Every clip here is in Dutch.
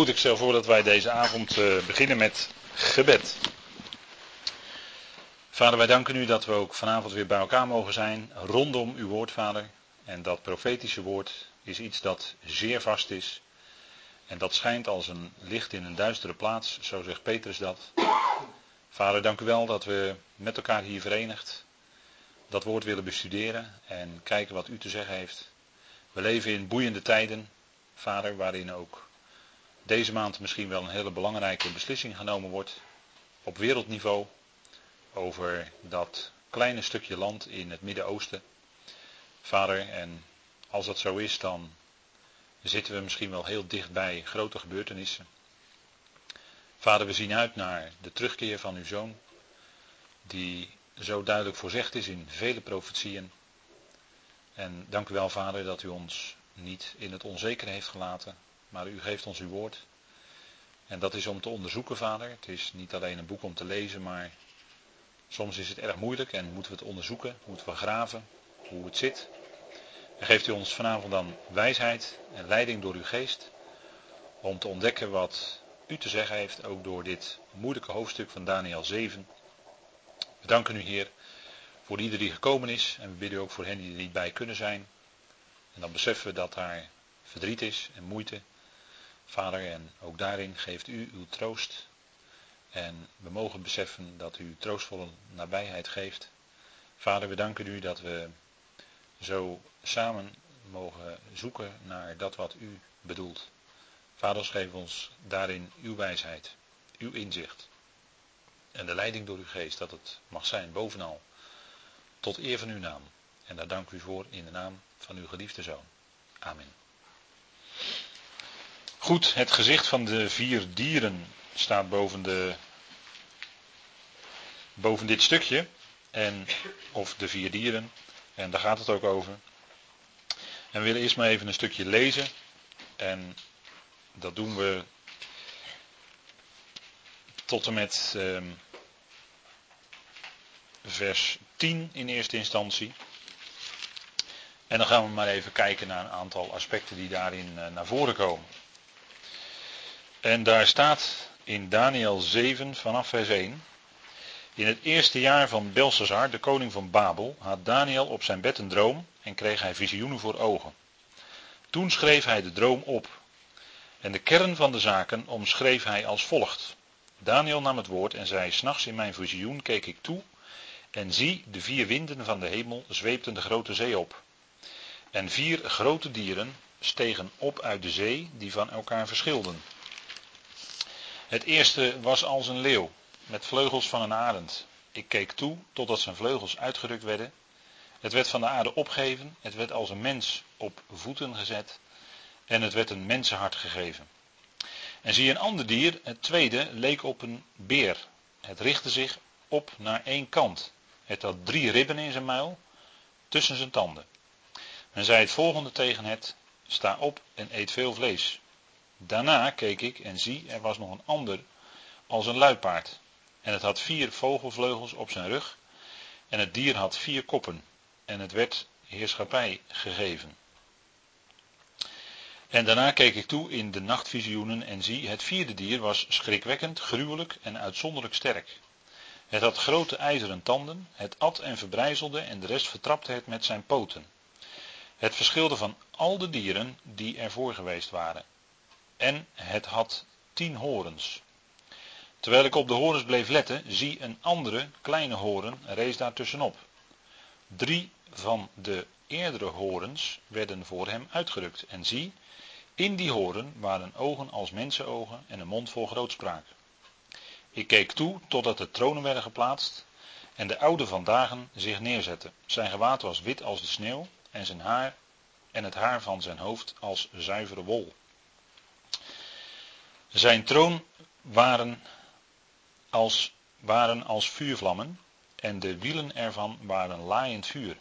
Goed, ik stel voor dat wij deze avond uh, beginnen met gebed. Vader, wij danken u dat we ook vanavond weer bij elkaar mogen zijn rondom uw woord, Vader. En dat profetische woord is iets dat zeer vast is. En dat schijnt als een licht in een duistere plaats, zo zegt Petrus dat. Vader, dank u wel dat we met elkaar hier verenigd dat woord willen bestuderen en kijken wat u te zeggen heeft. We leven in boeiende tijden, Vader, waarin ook deze maand misschien wel een hele belangrijke beslissing genomen wordt op wereldniveau over dat kleine stukje land in het Midden-Oosten. Vader, en als dat zo is, dan zitten we misschien wel heel dicht bij grote gebeurtenissen. Vader, we zien uit naar de terugkeer van uw zoon, die zo duidelijk voorzegd is in vele profetieën. En dank u wel, Vader, dat u ons niet in het onzekere heeft gelaten, maar u geeft ons uw woord. En dat is om te onderzoeken, Vader. Het is niet alleen een boek om te lezen, maar soms is het erg moeilijk en moeten we het onderzoeken, moeten we graven hoe het zit. En geeft u ons vanavond dan wijsheid en leiding door uw geest om te ontdekken wat u te zeggen heeft, ook door dit moeilijke hoofdstuk van Daniel 7. We danken u, Heer, voor ieder die gekomen is. En we bidden ook voor hen die er niet bij kunnen zijn. En dan beseffen we dat daar verdriet is en moeite. Vader, en ook daarin geeft u uw troost. En we mogen beseffen dat u troostvolle nabijheid geeft. Vader, we danken u dat we zo samen mogen zoeken naar dat wat u bedoelt. Vader, geef ons daarin uw wijsheid, uw inzicht en de leiding door uw geest, dat het mag zijn bovenal tot eer van uw naam. En daar dank u voor in de naam van uw geliefde zoon. Amen. Goed, het gezicht van de vier dieren staat boven, de, boven dit stukje. En, of de vier dieren. En daar gaat het ook over. En we willen eerst maar even een stukje lezen. En dat doen we tot en met uh, vers 10 in eerste instantie. En dan gaan we maar even kijken naar een aantal aspecten die daarin uh, naar voren komen. En daar staat in Daniel 7 vanaf vers 1. In het eerste jaar van Belshazzar, de koning van Babel, had Daniel op zijn bed een droom en kreeg hij visioenen voor ogen. Toen schreef hij de droom op. En de kern van de zaken omschreef hij als volgt. Daniel nam het woord en zei: S'nachts in mijn visioen keek ik toe. En zie, de vier winden van de hemel zweepten de grote zee op. En vier grote dieren stegen op uit de zee, die van elkaar verschilden. Het eerste was als een leeuw, met vleugels van een arend. Ik keek toe totdat zijn vleugels uitgerukt werden. Het werd van de aarde opgeven, het werd als een mens op voeten gezet en het werd een mensenhart gegeven. En zie een ander dier, het tweede, leek op een beer. Het richtte zich op naar één kant. Het had drie ribben in zijn muil, tussen zijn tanden. Men zei het volgende tegen het, sta op en eet veel vlees. Daarna keek ik en zie, er was nog een ander als een luipaard. En het had vier vogelvleugels op zijn rug. En het dier had vier koppen. En het werd heerschappij gegeven. En daarna keek ik toe in de nachtvisioenen en zie, het vierde dier was schrikwekkend, gruwelijk en uitzonderlijk sterk. Het had grote ijzeren tanden, het at en verbrijzelde en de rest vertrapte het met zijn poten. Het verschilde van al de dieren die ervoor geweest waren. En het had tien horens. Terwijl ik op de horens bleef letten, zie een andere, kleine horen rees daar tussenop. Drie van de eerdere horens werden voor hem uitgerukt. En zie, in die horen waren ogen als mensenogen en een mond vol grootspraak. Ik keek toe totdat de tronen werden geplaatst en de oude van dagen zich neerzette. Zijn gewaad was wit als de sneeuw en zijn haar en het haar van zijn hoofd als zuivere wol. Zijn troon waren als, waren als vuurvlammen en de wielen ervan waren laaiend vuur.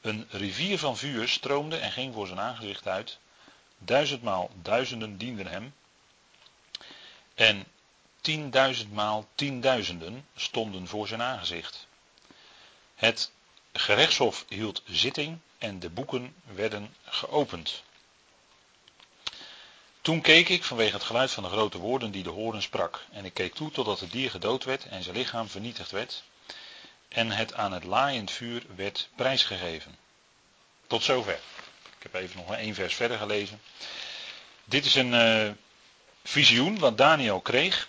Een rivier van vuur stroomde en ging voor zijn aangezicht uit. Duizendmaal duizenden dienden hem. En tienduizendmaal tienduizenden stonden voor zijn aangezicht. Het gerechtshof hield zitting en de boeken werden geopend. Toen keek ik vanwege het geluid van de grote woorden die de horen sprak. En ik keek toe totdat het dier gedood werd en zijn lichaam vernietigd werd. En het aan het laaiend vuur werd prijsgegeven. Tot zover. Ik heb even nog één vers verder gelezen. Dit is een uh, visioen wat Daniel kreeg.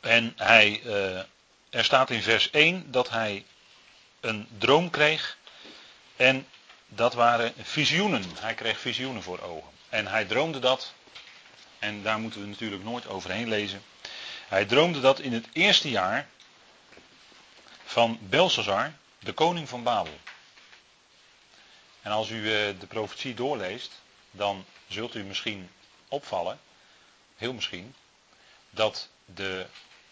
En hij, uh, er staat in vers 1 dat hij een droom kreeg. En dat waren visioenen. Hij kreeg visioenen voor ogen. En hij droomde dat. En daar moeten we natuurlijk nooit overheen lezen. Hij droomde dat in het eerste jaar van Belshazzar, de koning van Babel. En als u uh, de profetie doorleest, dan zult u misschien opvallen, heel misschien, dat de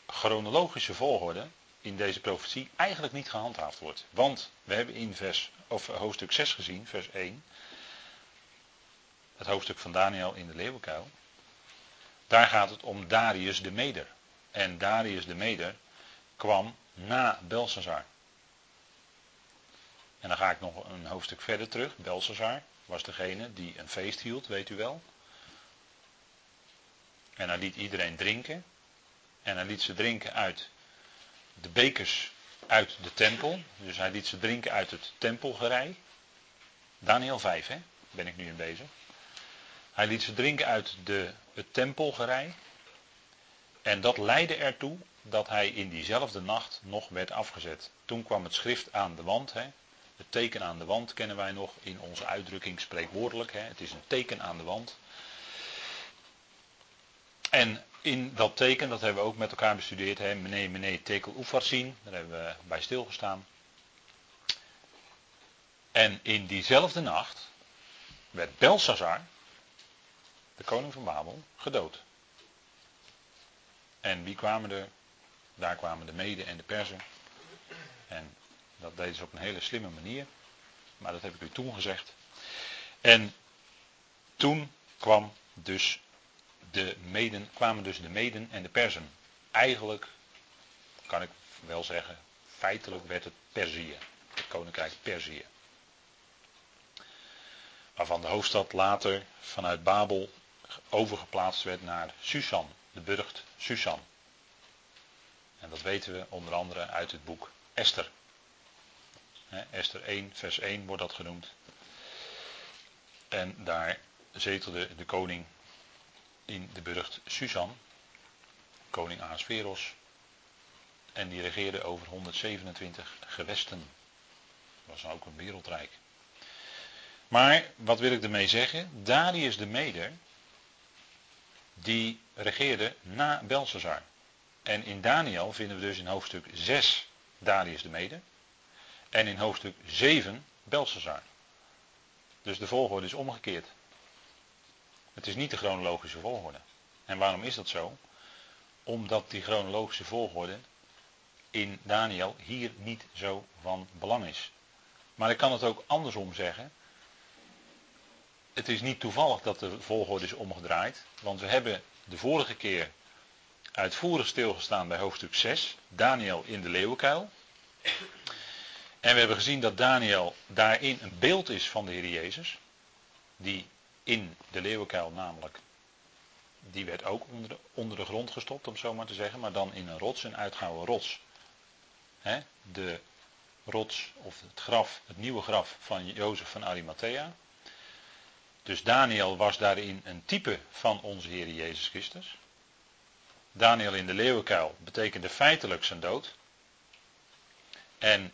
chronologische volgorde in deze profetie eigenlijk niet gehandhaafd wordt. Want we hebben in vers, of hoofdstuk 6 gezien, vers 1, het hoofdstuk van Daniel in de leeuwenkuil. Daar gaat het om Darius de Meder. En Darius de Meder kwam na Belshazzar. En dan ga ik nog een hoofdstuk verder terug. Belshazzar was degene die een feest hield, weet u wel. En hij liet iedereen drinken. En hij liet ze drinken uit de bekers uit de tempel. Dus hij liet ze drinken uit het tempelgerei. Daniel 5, hè? Ben ik nu in bezig. Hij liet ze drinken uit de, het tempelgerei. En dat leidde ertoe dat hij in diezelfde nacht nog werd afgezet. Toen kwam het schrift aan de wand. Hè? Het teken aan de wand kennen wij nog in onze uitdrukking spreekwoordelijk. Hè? Het is een teken aan de wand. En in dat teken, dat hebben we ook met elkaar bestudeerd, hè, meneer, meneer Tekel Oefarsin, daar hebben we bij stilgestaan. En in diezelfde nacht werd Belshazzar, de koning van Babel, gedood. En wie kwamen er? Daar kwamen de Meden en de Perzen. En dat deden ze op een hele slimme manier. Maar dat heb ik u toen gezegd. En toen kwam dus de meden, kwamen dus de Meden en de Perzen. Eigenlijk kan ik wel zeggen, feitelijk werd het Perzië. Het koninkrijk Perzië. Waarvan de hoofdstad later vanuit Babel overgeplaatst werd naar Susan, de burcht Susan. En dat weten we onder andere uit het boek Esther. Esther 1, vers 1 wordt dat genoemd. En daar zetelde de koning in de burcht Susan, koning Ahasveros. En die regeerde over 127 gewesten. Dat was ook een wereldrijk. Maar wat wil ik ermee zeggen? Darius de Meder, die regeerde na Belshazzar. En in Daniel vinden we dus in hoofdstuk 6 Darius de Meder. En in hoofdstuk 7 Belshazzar. Dus de volgorde is omgekeerd. Het is niet de chronologische volgorde. En waarom is dat zo? Omdat die chronologische volgorde in Daniel hier niet zo van belang is. Maar ik kan het ook andersom zeggen. Het is niet toevallig dat de volgorde is omgedraaid. Want we hebben de vorige keer uitvoerig stilgestaan bij hoofdstuk 6. Daniel in de leeuwenkuil. En we hebben gezien dat Daniel daarin een beeld is van de Heer Jezus. Die in de leeuwenkuil namelijk. Die werd ook onder de, onder de grond gestopt, om zo maar te zeggen, maar dan in een rots, een uitgouwen rots. de rots of het graf, het nieuwe graf van Jozef van Arimathea. Dus Daniel was daarin een type van onze Heer Jezus Christus. Daniel in de leeuwenkuil betekende feitelijk zijn dood. En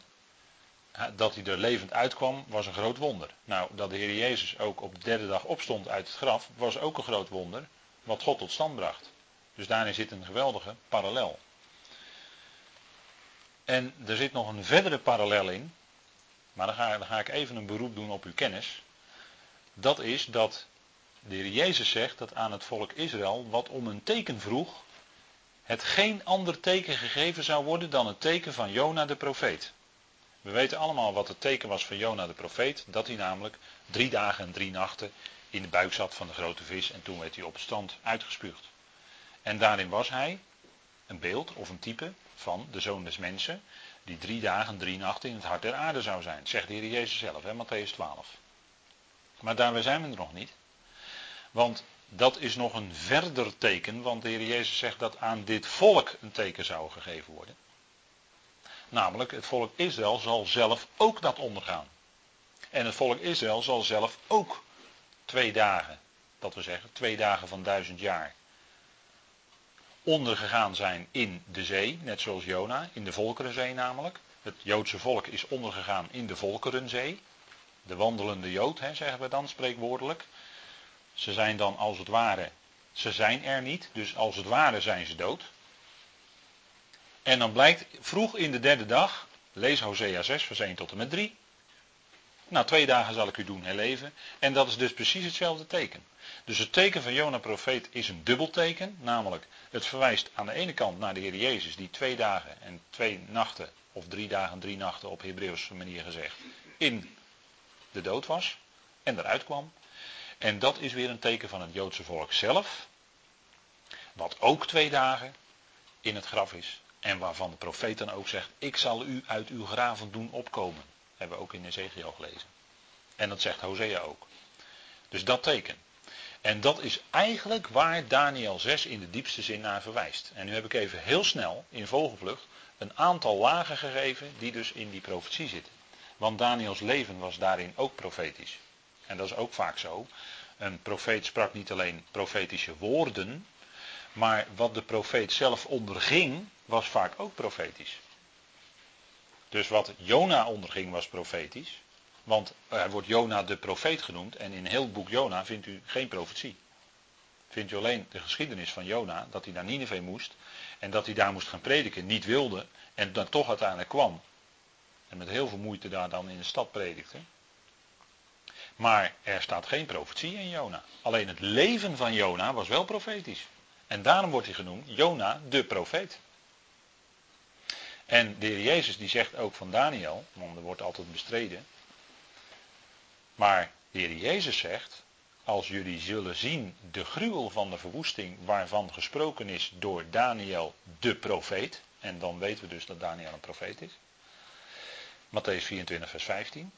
dat hij er levend uitkwam, was een groot wonder. Nou, dat de Heer Jezus ook op de derde dag opstond uit het graf, was ook een groot wonder, wat God tot stand bracht. Dus daarin zit een geweldige parallel. En er zit nog een verdere parallel in, maar dan ga, dan ga ik even een beroep doen op uw kennis. Dat is dat de Heer Jezus zegt dat aan het volk Israël, wat om een teken vroeg, het geen ander teken gegeven zou worden dan het teken van Jona de profeet. We weten allemaal wat het teken was van Jona de profeet. Dat hij namelijk drie dagen en drie nachten in de buik zat van de grote vis. En toen werd hij op het strand uitgespuugd. En daarin was hij een beeld of een type van de zoon des mensen. Die drie dagen en drie nachten in het hart der aarde zou zijn. Zegt de Heer Jezus zelf, hè, Matthäus 12. Maar daar zijn we er nog niet. Want dat is nog een verder teken, want de Heer Jezus zegt dat aan dit volk een teken zou gegeven worden. Namelijk, het volk Israël zal zelf ook dat ondergaan. En het volk Israël zal zelf ook twee dagen, dat we zeggen, twee dagen van duizend jaar, ondergegaan zijn in de zee, net zoals Jona, in de Volkerenzee namelijk. Het Joodse volk is ondergegaan in de Volkerenzee. De wandelende Jood, hè, zeggen we dan spreekwoordelijk. Ze zijn dan als het ware, ze zijn er niet, dus als het ware zijn ze dood. En dan blijkt vroeg in de derde dag, lees Hosea 6, vers 1 tot en met 3. Nou, twee dagen zal ik u doen herleven. En dat is dus precies hetzelfde teken. Dus het teken van Jona profeet is een dubbelteken. Namelijk, het verwijst aan de ene kant naar de Heer Jezus, die twee dagen en twee nachten, of drie dagen en drie nachten op Hebreeuwse manier gezegd, in de dood was en eruit kwam. En dat is weer een teken van het Joodse volk zelf, wat ook twee dagen in het graf is. En waarvan de profeet dan ook zegt, ik zal u uit uw graven doen opkomen. Hebben we ook in Ezekiel gelezen. En dat zegt Hosea ook. Dus dat teken. En dat is eigenlijk waar Daniel 6 in de diepste zin naar verwijst. En nu heb ik even heel snel, in vogelvlucht, een aantal lagen gegeven die dus in die profetie zitten. Want Daniels leven was daarin ook profetisch. En dat is ook vaak zo. Een profeet sprak niet alleen profetische woorden, maar wat de profeet zelf onderging, was vaak ook profetisch. Dus wat Jona onderging was profetisch. Want er wordt Jona de profeet genoemd en in heel het boek Jona vindt u geen profetie. Vindt u alleen de geschiedenis van Jona, dat hij naar Nineveh moest en dat hij daar moest gaan prediken, niet wilde en dan toch uiteindelijk kwam. En met heel veel moeite daar dan in de stad predikte. Maar er staat geen profetie in Jona. Alleen het leven van Jona was wel profetisch. En daarom wordt hij genoemd Jona de profeet. En de heer Jezus die zegt ook van Daniel, want er wordt altijd bestreden. Maar de heer Jezus zegt, als jullie zullen zien de gruwel van de verwoesting waarvan gesproken is door Daniel de profeet. En dan weten we dus dat Daniel een profeet is. Matthäus 24 vers 15.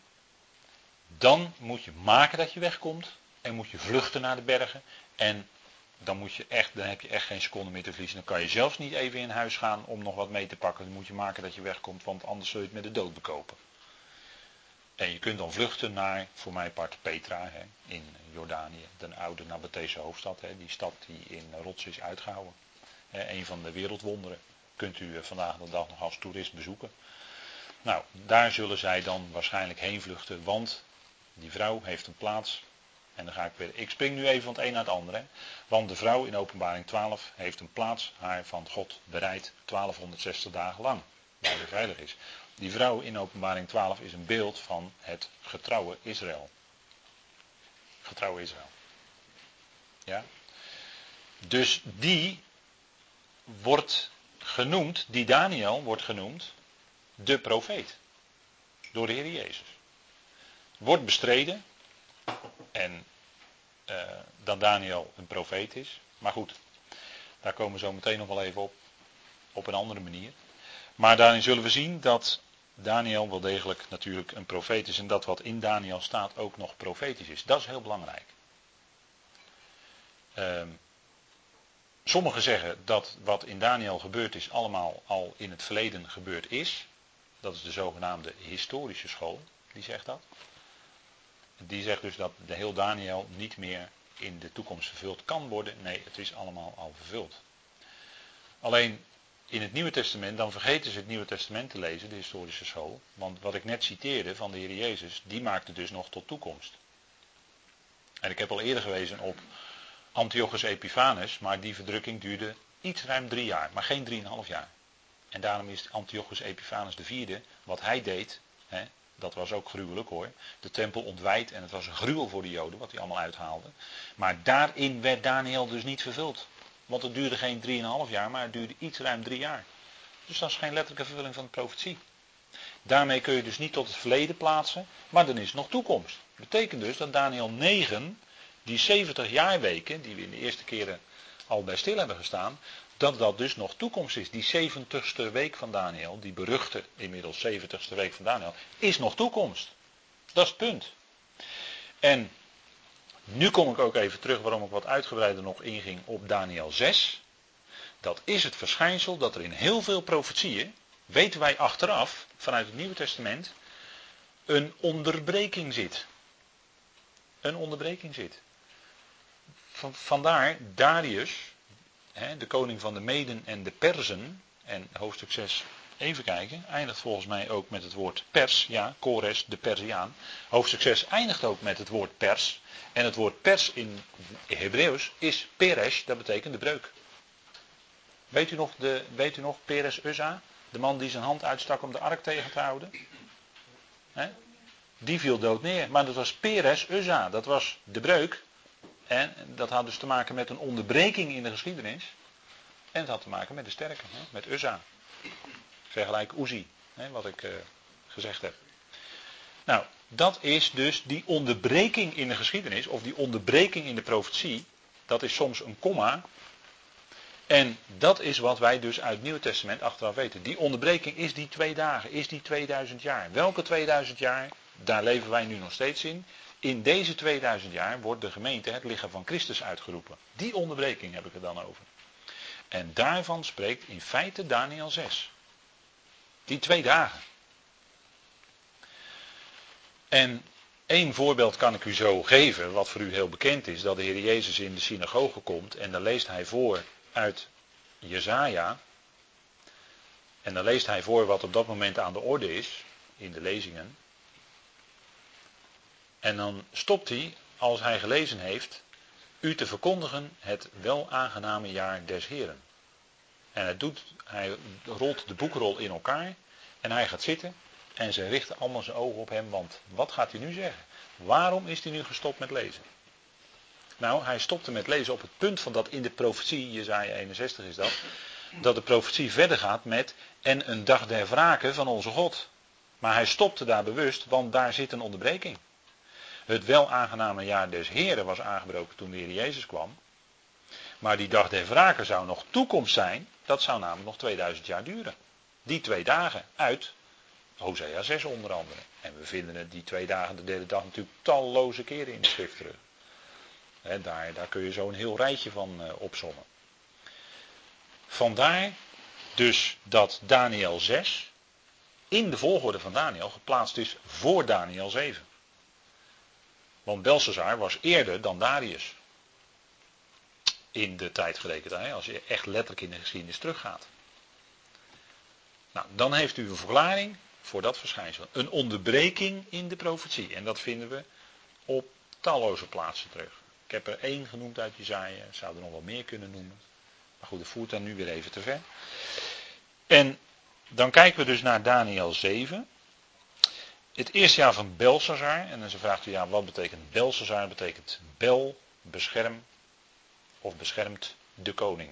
Dan moet je maken dat je wegkomt. En moet je vluchten naar de bergen. En dan, moet je echt, dan heb je echt geen seconde meer te verliezen. Dan kan je zelfs niet even in huis gaan om nog wat mee te pakken. Dan moet je maken dat je wegkomt, want anders zul je het met de dood bekopen. En je kunt dan vluchten naar, voor mij part, Petra hè, in Jordanië. De oude Nabatese hoofdstad. Hè, die stad die in rots is uitgehouden. Hè, een van de wereldwonderen. Kunt u eh, vandaag de dag nog als toerist bezoeken. Nou, daar zullen zij dan waarschijnlijk heen vluchten. Want die vrouw heeft een plaats en dan ga ik weer. Ik spring nu even van het een naar het andere. Want de vrouw in openbaring 12 heeft een plaats haar van God bereid 1260 dagen lang. Waar ze veilig is. Die vrouw in openbaring 12 is een beeld van het getrouwe Israël. Getrouwe Israël. Ja. Dus die wordt genoemd, die Daniel wordt genoemd, de profeet. Door de Heer Jezus. Wordt bestreden, en uh, dat Daniel een profeet is. Maar goed, daar komen we zo meteen nog wel even op. Op een andere manier. Maar daarin zullen we zien dat Daniel wel degelijk natuurlijk een profeet is. En dat wat in Daniel staat ook nog profetisch is. Dat is heel belangrijk. Uh, sommigen zeggen dat wat in Daniel gebeurd is allemaal al in het verleden gebeurd is. Dat is de zogenaamde historische school, die zegt dat. Die zegt dus dat de heel Daniel niet meer in de toekomst vervuld kan worden. Nee, het is allemaal al vervuld. Alleen in het Nieuwe Testament, dan vergeten ze het Nieuwe Testament te lezen, de historische school. Want wat ik net citeerde van de Heer Jezus, die maakte dus nog tot toekomst. En ik heb al eerder gewezen op Antiochus Epiphanes, maar die verdrukking duurde iets ruim drie jaar, maar geen drieënhalf jaar. En daarom is Antiochus Epiphanes vierde, wat hij deed, hè, dat was ook gruwelijk hoor. De tempel ontwijd en het was een gruwel voor de Joden wat hij allemaal uithaalde. Maar daarin werd Daniel dus niet vervuld. Want het duurde geen 3,5 jaar, maar het duurde iets ruim drie jaar. Dus dat is geen letterlijke vervulling van de profetie. Daarmee kun je dus niet tot het verleden plaatsen, maar dan is nog toekomst. Dat betekent dus dat Daniel 9, die 70 jaarweken, die we in de eerste keren al bij stil hebben gestaan, dat dat dus nog toekomst is. Die 70ste week van Daniel, die beruchte inmiddels 70ste week van Daniel, is nog toekomst. Dat is het punt. En Nu kom ik ook even terug waarom ik wat uitgebreider nog inging op Daniel 6. Dat is het verschijnsel dat er in heel veel profetieën, weten wij achteraf vanuit het Nieuwe Testament, een onderbreking zit. Een onderbreking zit. vandaar Darius, de koning van de Meden en de Perzen, en hoofdstuk 6 Even kijken, eindigt volgens mij ook met het woord pers. Ja, Kores, de Persiaan. Hoofdstuk 6 eindigt ook met het woord pers. En het woord pers in Hebreeuws is peres, dat betekent de breuk. Weet u nog, de, weet u nog Peres Uzza? De man die zijn hand uitstak om de ark tegen te houden? Die viel dood neer. Maar dat was Peres Uzza, dat was de breuk. En dat had dus te maken met een onderbreking in de geschiedenis. En het had te maken met de sterke, met Uzza. Vergelijk Uzi, wat ik uh, gezegd heb. Nou, dat is dus die onderbreking in de geschiedenis, of die onderbreking in de profetie. Dat is soms een komma. En dat is wat wij dus uit het Nieuwe Testament achteraf weten. Die onderbreking is die twee dagen, is die 2000 jaar. Welke 2000 jaar? Daar leven wij nu nog steeds in. In deze 2000 jaar wordt de gemeente het lichaam van Christus uitgeroepen. Die onderbreking heb ik er dan over. En daarvan spreekt in feite Daniel 6. Die twee dagen. En één voorbeeld kan ik u zo geven, wat voor u heel bekend is, dat de Heer Jezus in de synagoge komt en dan leest hij voor uit Jezaja. En dan leest hij voor wat op dat moment aan de orde is, in de lezingen. En dan stopt hij, als hij gelezen heeft, u te verkondigen het wel aangename jaar des Heren. En hij, doet, hij rolt de boekrol in elkaar en hij gaat zitten en ze richten allemaal zijn ogen op hem, want wat gaat hij nu zeggen? Waarom is hij nu gestopt met lezen? Nou, hij stopte met lezen op het punt van dat in de profetie, Jezaja 61 is dat, dat de profetie verder gaat met en een dag der wraken van onze God. Maar hij stopte daar bewust, want daar zit een onderbreking. Het wel aangename jaar des Heren was aangebroken toen de Heer Jezus kwam. Maar die dag der wraken zou nog toekomst zijn, dat zou namelijk nog 2000 jaar duren. Die twee dagen uit Hosea 6 onder andere. En we vinden het die twee dagen, de derde dag, natuurlijk talloze keren in de schrift terug. daar, daar kun je zo een heel rijtje van uh, opzommen. Vandaar dus dat Daniel 6 in de volgorde van Daniel geplaatst is voor Daniel 7. Want Belshazzar was eerder dan Darius. In de tijd gerekend, als je echt letterlijk in de geschiedenis teruggaat. Nou, dan heeft u een verklaring voor dat verschijnsel. Een onderbreking in de profetie. En dat vinden we op talloze plaatsen terug. Ik heb er één genoemd uit Jezaja. Zou er nog wel meer kunnen noemen. Maar goed, dat voert dan nu weer even te ver. En dan kijken we dus naar Daniel 7. Het eerste jaar van Belshazzar. En dan vraagt u, ja, wat betekent Belshazzar? Betekent Bel, bescherm of beschermt de koning.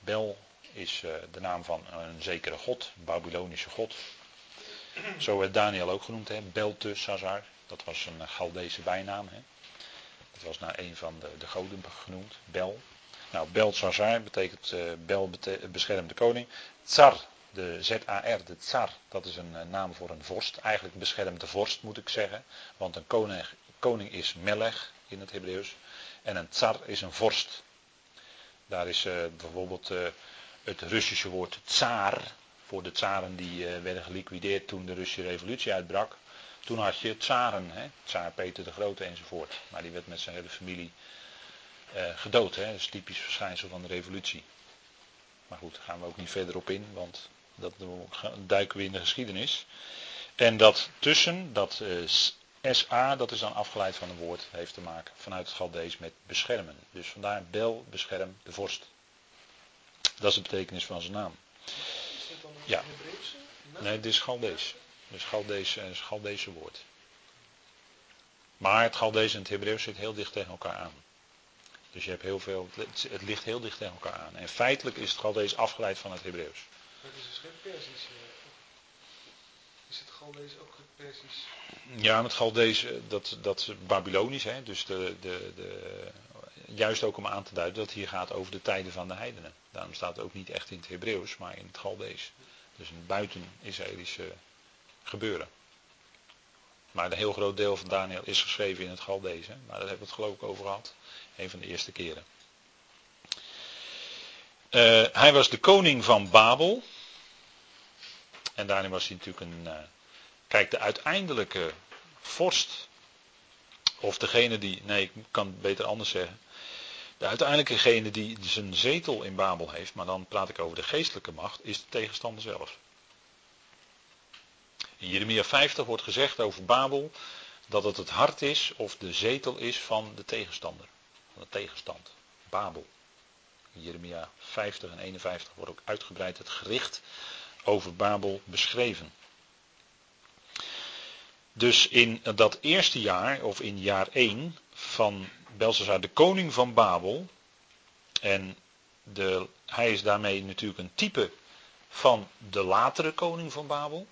Bel is eh, de naam van een zekere god, Babylonische god. Zo werd Daniel ook genoemd, hè? Belteshazzar. Dat was een Galdese bijnaam. Hè? Dat was naar een van de, de goden genoemd, Bel. Nou, Belshazzar betekent uh, Bel bete beschermde koning. Tsar, de Z-A-R, de tsar, dat is een uh, naam voor een vorst. Eigenlijk beschermde vorst moet ik zeggen. Want een koning, koning is melech in het Hebreeuws. En een tsar is een vorst. Daar is uh, bijvoorbeeld het Russische woord tsaar, voor de tsaren die werden geliquideerd toen de Russische revolutie uitbrak. Toen had je tsaren, hè, tsaar Peter de Grote enzovoort. Maar die werd met zijn hele familie gedood. Hè. Dat is typisch verschijnsel van de revolutie. Maar goed, daar gaan we ook niet verder op in, want dat duiken we in de geschiedenis. En dat tussen, dat uh, SA, dat is dan afgeleid van een woord, heeft te maken vanuit het Galdees met beschermen. Dus vandaar bel, bescherm, de vorst. Dat is de betekenis van zijn naam. Is dit dan een ja. Hebreeuwse Nee, dit is Galdees. Dus Galdees is Galdese woord. Maar het Galdees en het Hebreeuws zit heel dicht tegen elkaar aan. Dus je hebt heel veel, het ligt heel dicht tegen elkaar aan. En feitelijk is het Galdees afgeleid van het Hebreeuws. Het is dus geen Persisch. Eh, is het Galdees ook Persisch? Ja, het Galdees, eh, dat, dat is Babylonisch, hè? dus de, de, de, juist ook om aan te duiden dat het hier gaat over de tijden van de heidenen. Daarom staat het ook niet echt in het Hebreeuws, maar in het Galdees. Dus een buiten-Israëlische gebeuren. Maar een heel groot deel van Daniel is geschreven in het Galdees. Maar daar hebben we het geloof ik over gehad. Een van de eerste keren. Uh, hij was de koning van Babel. En daarin was hij natuurlijk een. Uh, kijk, de uiteindelijke vorst. Of degene die. Nee, ik kan het beter anders zeggen. De uiteindelijkegene die zijn zetel in Babel heeft, maar dan praat ik over de geestelijke macht, is de tegenstander zelf. In Jeremia 50 wordt gezegd over Babel dat het het hart is of de zetel is van de tegenstander, van de tegenstand. Babel. In Jeremia 50 en 51 wordt ook uitgebreid het gericht over Babel beschreven. Dus in dat eerste jaar, of in jaar 1 van Belshazzar, de koning van Babel. En de, hij is daarmee natuurlijk een type van de latere koning van Babel.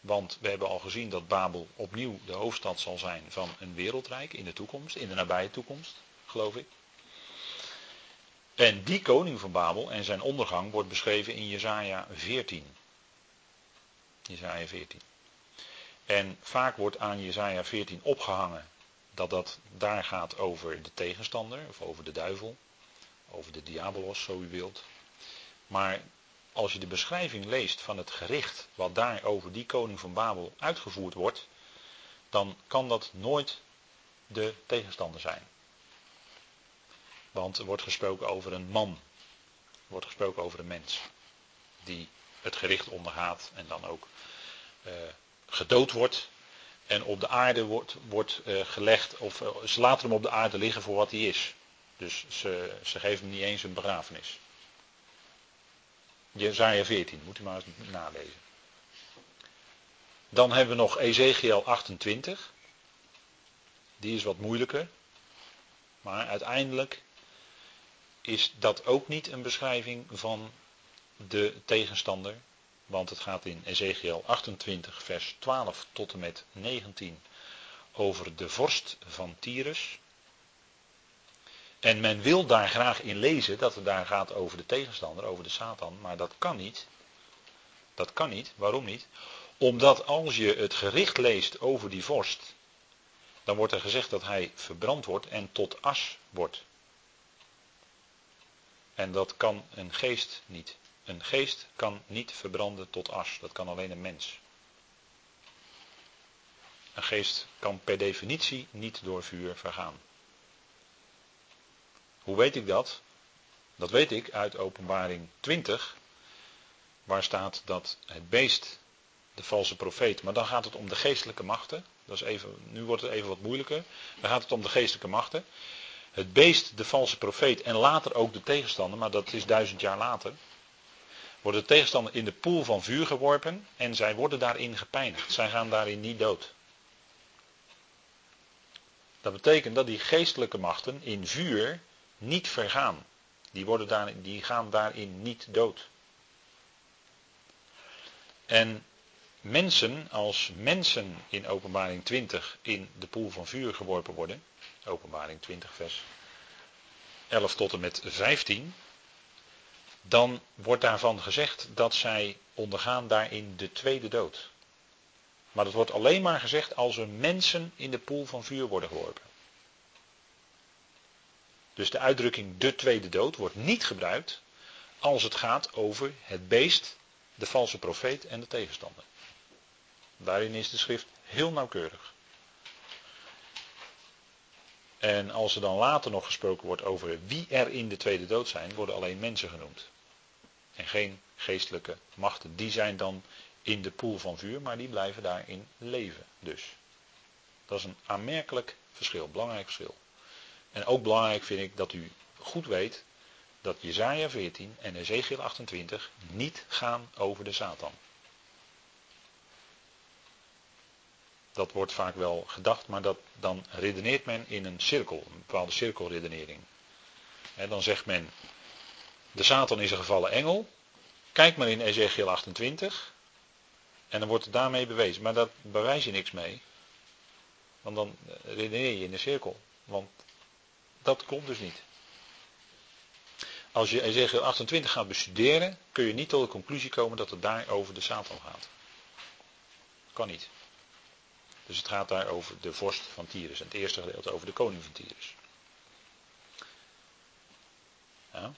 Want we hebben al gezien dat Babel opnieuw de hoofdstad zal zijn van een wereldrijk in de toekomst, in de nabije toekomst, geloof ik. En die koning van Babel en zijn ondergang wordt beschreven in Jesaja 14. Jesaja 14. En vaak wordt aan Jesaja 14 opgehangen dat dat daar gaat over de tegenstander, of over de duivel, over de diabolos, zo u wilt. Maar als je de beschrijving leest van het gericht wat daar over die koning van Babel uitgevoerd wordt, dan kan dat nooit de tegenstander zijn. Want er wordt gesproken over een man, er wordt gesproken over een mens, die het gericht ondergaat en dan ook uh, gedood wordt en op de aarde wordt, wordt uh, gelegd, of uh, ze laten hem op de aarde liggen voor wat hij is. Dus ze, ze geven hem niet eens een begrafenis. Jezaja 14, moet u maar eens nalezen. Dan hebben we nog Ezekiel 28. Die is wat moeilijker. Maar uiteindelijk is dat ook niet een beschrijving van de tegenstander. Want het gaat in Ezekiel 28, vers 12 tot en met 19 over de vorst van Tyrus. En men wil daar graag in lezen dat het daar gaat over de tegenstander, over de Satan, maar dat kan niet. Dat kan niet. Waarom niet? Omdat als je het gericht leest over die vorst, dan wordt er gezegd dat hij verbrand wordt en tot as wordt. En dat kan een geest niet. Een geest kan niet verbranden tot as. Dat kan alleen een mens. Een geest kan per definitie niet door vuur vergaan. Hoe weet ik dat? Dat weet ik uit Openbaring 20, waar staat dat het beest, de valse profeet, maar dan gaat het om de geestelijke machten. Dat is even, nu wordt het even wat moeilijker. Dan gaat het om de geestelijke machten. Het beest, de valse profeet en later ook de tegenstander, maar dat is duizend jaar later wordt de tegenstander in de poel van vuur geworpen en zij worden daarin gepijnigd. Zij gaan daarin niet dood. Dat betekent dat die geestelijke machten in vuur niet vergaan. Die, worden daar, die gaan daarin niet dood. En mensen, als mensen in openbaring 20 in de poel van vuur geworpen worden, openbaring 20 vers 11 tot en met 15, dan wordt daarvan gezegd dat zij ondergaan daarin de tweede dood. Maar dat wordt alleen maar gezegd als er mensen in de poel van vuur worden geworpen. Dus de uitdrukking de tweede dood wordt niet gebruikt als het gaat over het beest, de valse profeet en de tegenstander. Daarin is de schrift heel nauwkeurig. En als er dan later nog gesproken wordt over wie er in de tweede dood zijn, worden alleen mensen genoemd. En geen geestelijke machten. Die zijn dan in de poel van vuur, maar die blijven daarin leven dus. Dat is een aanmerkelijk verschil, belangrijk verschil. En ook belangrijk vind ik dat u goed weet dat Jezaja 14 en Ezekiel 28 niet gaan over de Satan. Dat wordt vaak wel gedacht, maar dat, dan redeneert men in een cirkel, een bepaalde cirkelredenering. En dan zegt men, de Satan is een gevallen engel. Kijk maar in Ezekiel 28. En dan wordt het daarmee bewezen. Maar daar bewijs je niks mee. Want dan redeneer je in de cirkel. Want dat klopt dus niet. Als je Ezekiel 28 gaat bestuderen, kun je niet tot de conclusie komen dat het daar over de Satan gaat. Kan niet. Dus het gaat daar over de vorst van Tyrus. En het eerste gedeelte over de koning van Tyrus. Ja.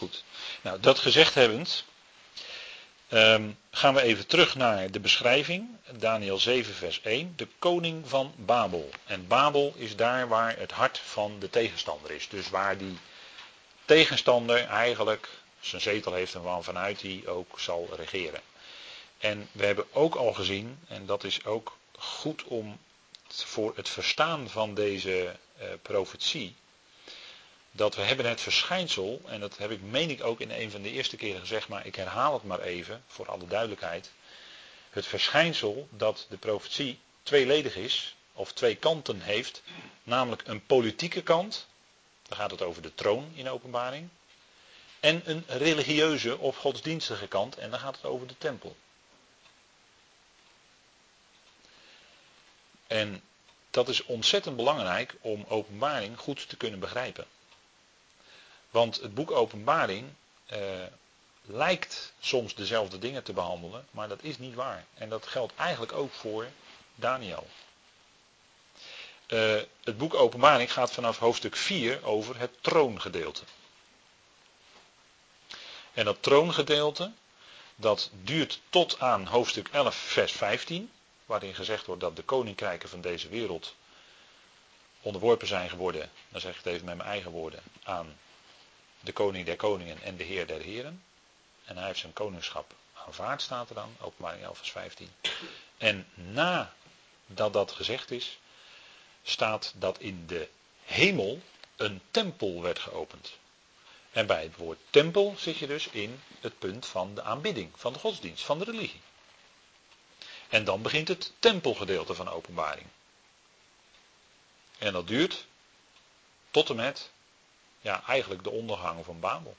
Goed. Nou, dat gezegd hebbend, um, gaan we even terug naar de beschrijving. Daniel 7, vers 1. De koning van Babel. En Babel is daar waar het hart van de tegenstander is. Dus waar die tegenstander eigenlijk zijn zetel heeft en waarvanuit hij ook zal regeren. En we hebben ook al gezien, en dat is ook goed om voor het verstaan van deze uh, profetie, dat we hebben het verschijnsel, en dat heb ik meen ik ook in een van de eerste keren gezegd, maar ik herhaal het maar even voor alle duidelijkheid. Het verschijnsel dat de profetie tweeledig is, of twee kanten heeft, namelijk een politieke kant, dan gaat het over de troon in openbaring, en een religieuze of godsdienstige kant, en dan gaat het over de tempel. En dat is ontzettend belangrijk om openbaring goed te kunnen begrijpen. Want het boek Openbaring eh, lijkt soms dezelfde dingen te behandelen, maar dat is niet waar. En dat geldt eigenlijk ook voor Daniel. Uh, het boek Openbaring gaat vanaf hoofdstuk 4 over het troongedeelte. En dat troongedeelte, dat duurt tot aan hoofdstuk 11, vers 15, waarin gezegd wordt dat de koninkrijken van deze wereld onderworpen zijn geworden, dan zeg ik het even met mijn eigen woorden, aan de koning der koningen en de heer der heren. En hij heeft zijn koningschap aanvaard, staat er dan, openbaring 11 vers 15. En nadat dat gezegd is, staat dat in de hemel een tempel werd geopend. En bij het woord tempel zit je dus in het punt van de aanbidding, van de godsdienst, van de religie. En dan begint het tempelgedeelte van openbaring. En dat duurt tot en met ja, eigenlijk de ondergang van Babel.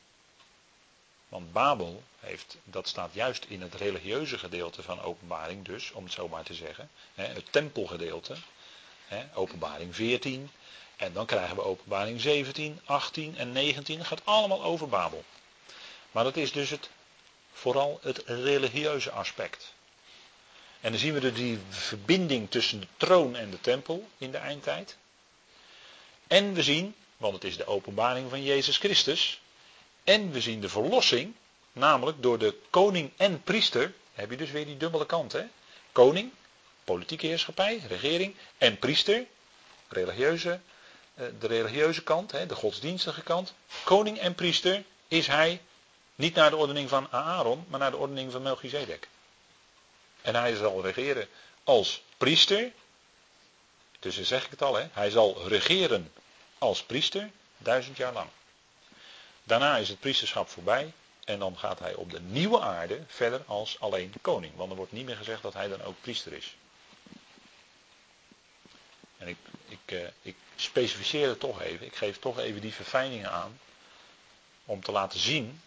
Want Babel heeft, dat staat juist in het religieuze gedeelte van openbaring dus, om het zo maar te zeggen. Het tempelgedeelte, openbaring 14. En dan krijgen we openbaring 17, 18 en 19. Dat gaat allemaal over Babel. Maar dat is dus het, vooral het religieuze aspect. En dan zien we dus die verbinding tussen de troon en de tempel in de eindtijd. En we zien want het is de openbaring van Jezus Christus. En we zien de verlossing, namelijk door de koning en priester. Heb je dus weer die dubbele kant, hè? Koning, politieke heerschappij, regering, en priester, religieuze, eh, de religieuze kant, de godsdienstige kant. Koning en priester is hij niet naar de ordening van Aaron, maar naar de ordening van Melchizedek. En hij zal regeren als priester. Dus zeg ik het al, hè? hij zal regeren als priester, duizend jaar lang. Daarna is het priesterschap voorbij en dan gaat hij op de nieuwe aarde verder als alleen koning. Want er wordt niet meer gezegd dat hij dan ook priester is. En ik, ik, eh, ik specificeer het toch even, ik geef toch even die verfijningen aan. Om te laten zien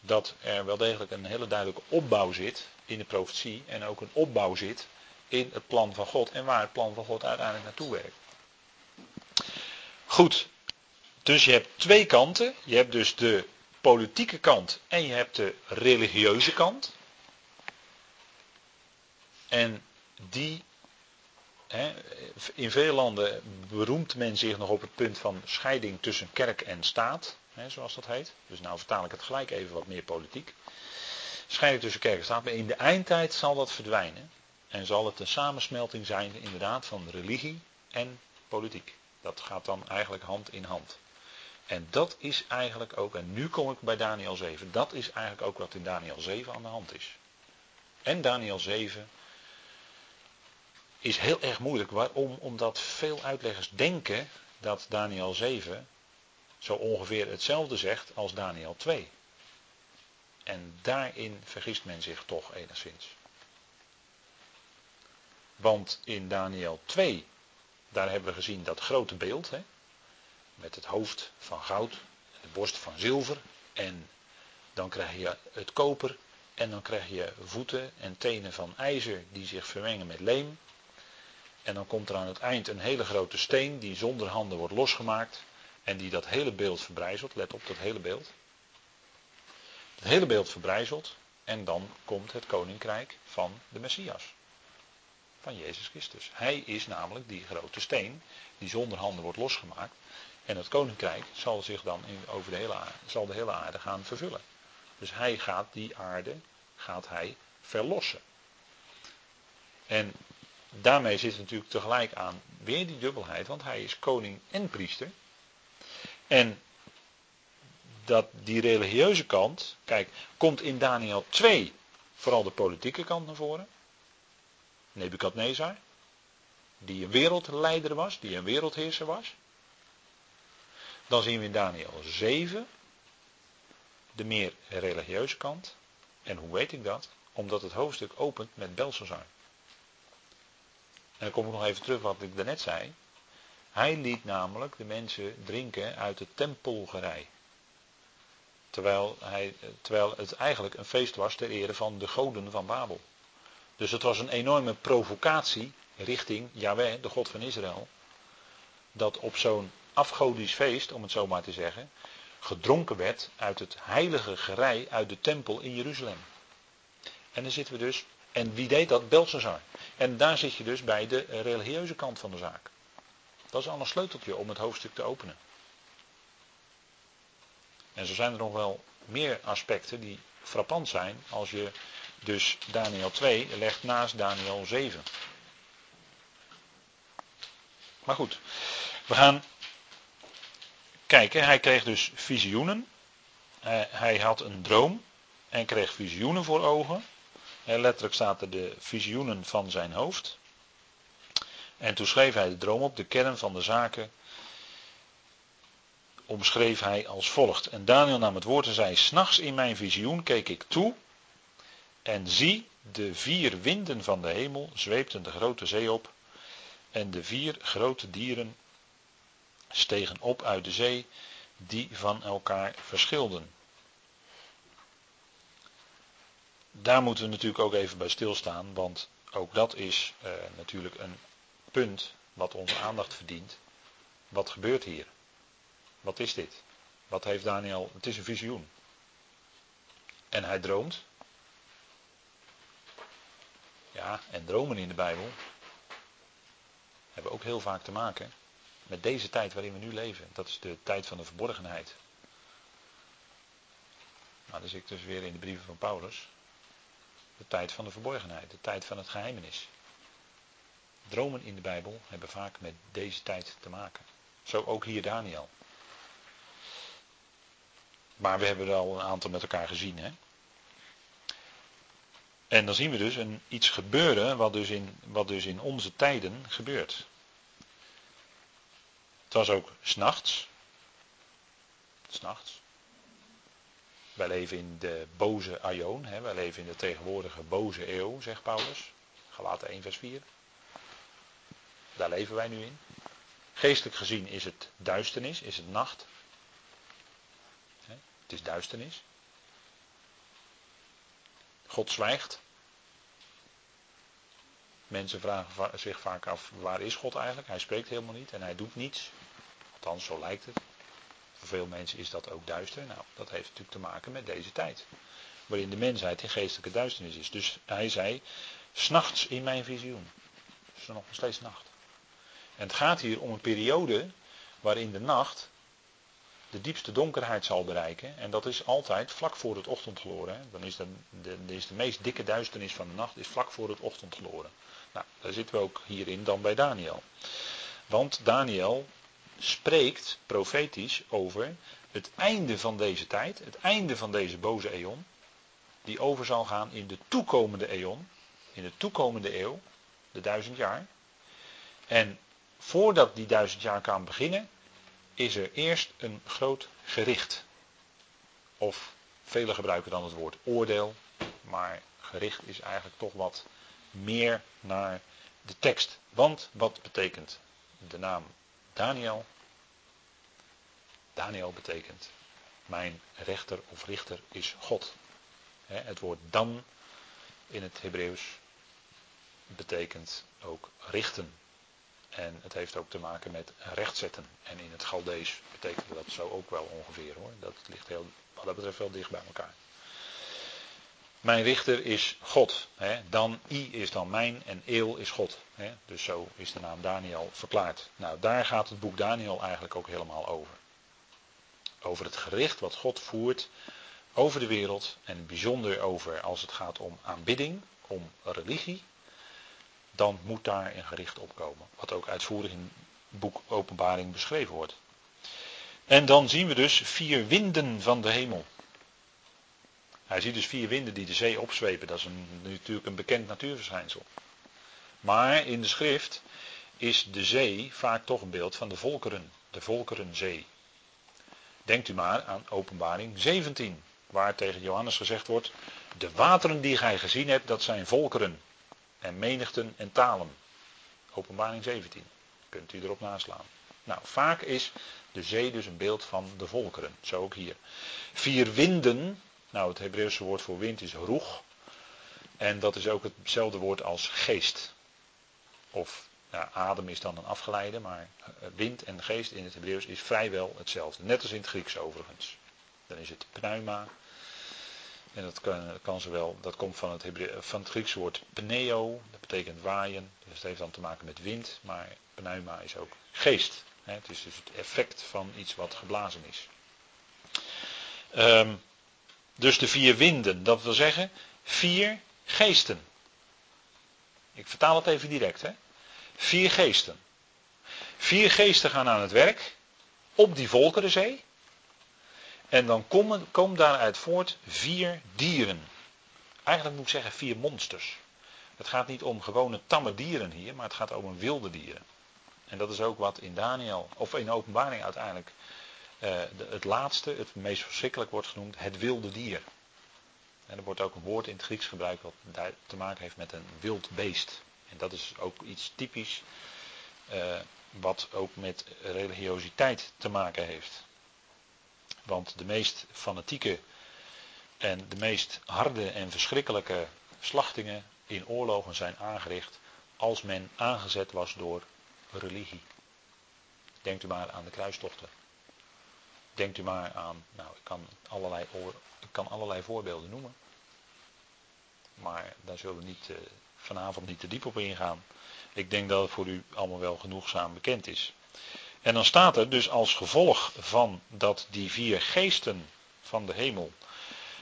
dat er wel degelijk een hele duidelijke opbouw zit in de profetie. En ook een opbouw zit in het plan van God en waar het plan van God uiteindelijk naartoe werkt. Goed, dus je hebt twee kanten. Je hebt dus de politieke kant en je hebt de religieuze kant. En die, hè, in veel landen beroemt men zich nog op het punt van scheiding tussen kerk en staat, hè, zoals dat heet. Dus nou vertaal ik het gelijk even wat meer politiek. Scheiding tussen kerk en staat, maar in de eindtijd zal dat verdwijnen. En zal het een samensmelting zijn inderdaad van religie en politiek. Dat gaat dan eigenlijk hand in hand. En dat is eigenlijk ook, en nu kom ik bij Daniel 7, dat is eigenlijk ook wat in Daniel 7 aan de hand is. En Daniel 7 is heel erg moeilijk. Waarom? Omdat veel uitleggers denken dat Daniel 7 zo ongeveer hetzelfde zegt als Daniel 2. En daarin vergist men zich toch enigszins. Want in Daniel 2 daar hebben we gezien dat grote beeld. Hè, met het hoofd van goud, de borst van zilver. En dan krijg je het koper. En dan krijg je voeten en tenen van ijzer die zich vermengen met leem. En dan komt er aan het eind een hele grote steen die zonder handen wordt losgemaakt. En die dat hele beeld verbrijzelt. Let op dat hele beeld. Het hele beeld verbrijzelt. En dan komt het koninkrijk van de Messias. Van Jezus Christus. Hij is namelijk die grote steen die zonder handen wordt losgemaakt. En het koninkrijk zal zich dan in, over de hele zal de hele aarde gaan vervullen. Dus hij gaat die aarde gaat hij verlossen. En daarmee zit natuurlijk tegelijk aan weer die dubbelheid, want hij is koning en priester. En dat die religieuze kant, kijk, komt in Daniel 2 vooral de politieke kant naar voren. Nebukadnezar, die een wereldleider was, die een wereldheerser was. Dan zien we in Daniel 7 de meer religieuze kant. En hoe weet ik dat? Omdat het hoofdstuk opent met Belshazzar. En dan kom ik nog even terug wat ik daarnet zei. Hij liet namelijk de mensen drinken uit het tempelgerij. Terwijl, hij, terwijl het eigenlijk een feest was ter ere van de goden van Babel. Dus het was een enorme provocatie richting Yahweh, de God van Israël. Dat op zo'n afgodisch feest, om het zo maar te zeggen, gedronken werd uit het heilige gerei uit de tempel in Jeruzalem. En dan zitten we dus, en wie deed dat? Belshazzar. En daar zit je dus bij de religieuze kant van de zaak. Dat is al een sleuteltje om het hoofdstuk te openen. En zo zijn er nog wel meer aspecten die frappant zijn als je dus Daniel 2 legt naast Daniel 7. Maar goed, we gaan kijken. Hij kreeg dus visioenen. Hij had een droom en kreeg visioenen voor ogen. letterlijk staat er de visioenen van zijn hoofd. En toen schreef hij de droom op, de kern van de zaken omschreef hij als volgt. En Daniel nam het woord en zei: S'nachts in mijn visioen keek ik toe. En zie, de vier winden van de hemel zweepten de grote zee op. En de vier grote dieren stegen op uit de zee, die van elkaar verschilden. Daar moeten we natuurlijk ook even bij stilstaan, want ook dat is eh, natuurlijk een punt wat onze aandacht verdient. Wat gebeurt hier? Wat is dit? Wat heeft Daniel? Het is een visioen. En hij droomt. Ja, en dromen in de Bijbel hebben ook heel vaak te maken met deze tijd waarin we nu leven. Dat is de tijd van de verborgenheid. Maar dan zit ik dus weer in de brieven van Paulus. De tijd van de verborgenheid, de tijd van het geheimenis. Dromen in de Bijbel hebben vaak met deze tijd te maken. Zo ook hier Daniel. Maar we hebben er al een aantal met elkaar gezien. Hè? En dan zien we dus een, iets gebeuren wat dus, in, wat dus in onze tijden gebeurt. Het was ook s'nachts. S'nachts. Wij leven in de boze aion. Hè? Wij leven in de tegenwoordige boze eeuw, zegt Paulus. Galaten 1 vers 4. Daar leven wij nu in. Geestelijk gezien is het duisternis, is het nacht. Het is duisternis. God zwijgt. Mensen vragen zich vaak af, waar is God eigenlijk? Hij spreekt helemaal niet en hij doet niets. Althans, zo lijkt het. Voor veel mensen is dat ook duister. Nou, dat heeft natuurlijk te maken met deze tijd. Waarin de mensheid in geestelijke duisternis is. Dus hij zei, s'nachts in mijn visioen. Is nog steeds nacht. En het gaat hier om een periode waarin de nacht de diepste donkerheid zal bereiken. En dat is altijd vlak voor het ochtendgloren. Dan is de, de, de meest dikke duisternis van de nacht is vlak voor het ochtendgloren. Nou, daar zitten we ook hierin dan bij Daniel. Want Daniel spreekt profetisch over het einde van deze tijd, het einde van deze boze eon, die over zal gaan in de toekomende eon, in de toekomende eeuw, de duizend jaar. En voordat die duizend jaar kan beginnen, is er eerst een groot gericht. Of velen gebruiken dan het woord oordeel, maar gericht is eigenlijk toch wat meer naar de tekst. Want wat betekent de naam Daniel? Daniel betekent mijn rechter of richter is God. Het woord dan in het Hebreeuws betekent ook richten. En het heeft ook te maken met rechtzetten. En in het Galdees betekent dat zo ook wel ongeveer hoor. Dat ligt heel, wat dat betreft wel dicht bij elkaar. Mijn richter is God. Hè. Dan I is dan mijn en Eel is God. Hè. Dus zo is de naam Daniel verklaard. Nou, daar gaat het boek Daniel eigenlijk ook helemaal over. Over het gericht wat God voert over de wereld. En bijzonder over als het gaat om aanbidding, om religie. Dan moet daar een gericht op komen. Wat ook uitvoerig in het boek Openbaring beschreven wordt. En dan zien we dus vier winden van de hemel. Hij ziet dus vier winden die de zee opzwepen. Dat is natuurlijk een bekend natuurverschijnsel. Maar in de schrift is de zee vaak toch een beeld van de volkeren. De volkerenzee. Denkt u maar aan openbaring 17. Waar tegen Johannes gezegd wordt. De wateren die gij gezien hebt, dat zijn volkeren. En menigten en talen. Openbaring 17. Kunt u erop naslaan. Nou, vaak is de zee dus een beeld van de volkeren. Zo ook hier. Vier winden, nou, het Hebreeuwse woord voor wind is roeg. En dat is ook hetzelfde woord als geest. Of ja, adem is dan een afgeleide, maar eh, wind en geest in het Hebreeuws is vrijwel hetzelfde. Net als in het Grieks overigens. Dan is het pneuma. En dat, kan, zowel, dat komt van het, van het Griekse woord pneo, dat betekent waaien. Dus het heeft dan te maken met wind, maar pneuma is ook geest. Het is dus het effect van iets wat geblazen is. Um, dus de vier winden, dat wil zeggen vier geesten. Ik vertaal het even direct. Hè? Vier geesten. Vier geesten gaan aan het werk op die Volkerenzee. En dan komen, komen daaruit voort vier dieren. Eigenlijk moet ik zeggen vier monsters. Het gaat niet om gewone tamme dieren hier, maar het gaat om wilde dieren. En dat is ook wat in Daniel, of in openbaring uiteindelijk uh, het laatste, het meest verschrikkelijk wordt genoemd, het wilde dier. En er wordt ook een woord in het Grieks gebruikt wat te maken heeft met een wild beest. En dat is ook iets typisch uh, wat ook met religiositeit te maken heeft. Want de meest fanatieke en de meest harde en verschrikkelijke slachtingen in oorlogen zijn aangericht als men aangezet was door religie. Denkt u maar aan de kruistochten. Denkt u maar aan, nou, ik kan allerlei, ik kan allerlei voorbeelden noemen. Maar daar zullen we niet, uh, vanavond niet te diep op ingaan. Ik denk dat het voor u allemaal wel genoegzaam bekend is. En dan staat er dus als gevolg van dat die vier geesten van de hemel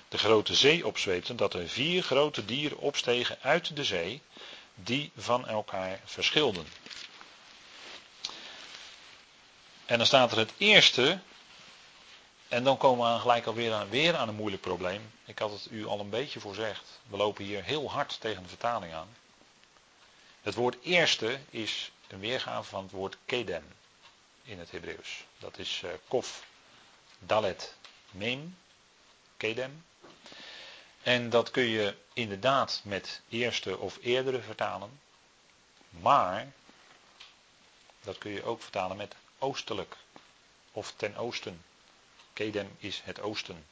de grote zee opzweepten, dat er vier grote dieren opstegen uit de zee, die van elkaar verschilden. En dan staat er het eerste en dan komen we gelijk alweer aan, weer aan een moeilijk probleem. Ik had het u al een beetje voorzegd. We lopen hier heel hard tegen de vertaling aan. Het woord eerste is een weergave van het woord kedem in het Hebreeuws. Dat is uh, kof, dalet, mem, kedem. En dat kun je inderdaad met eerste of eerdere vertalen. Maar dat kun je ook vertalen met oostelijk of ten oosten. Kedem is het oosten.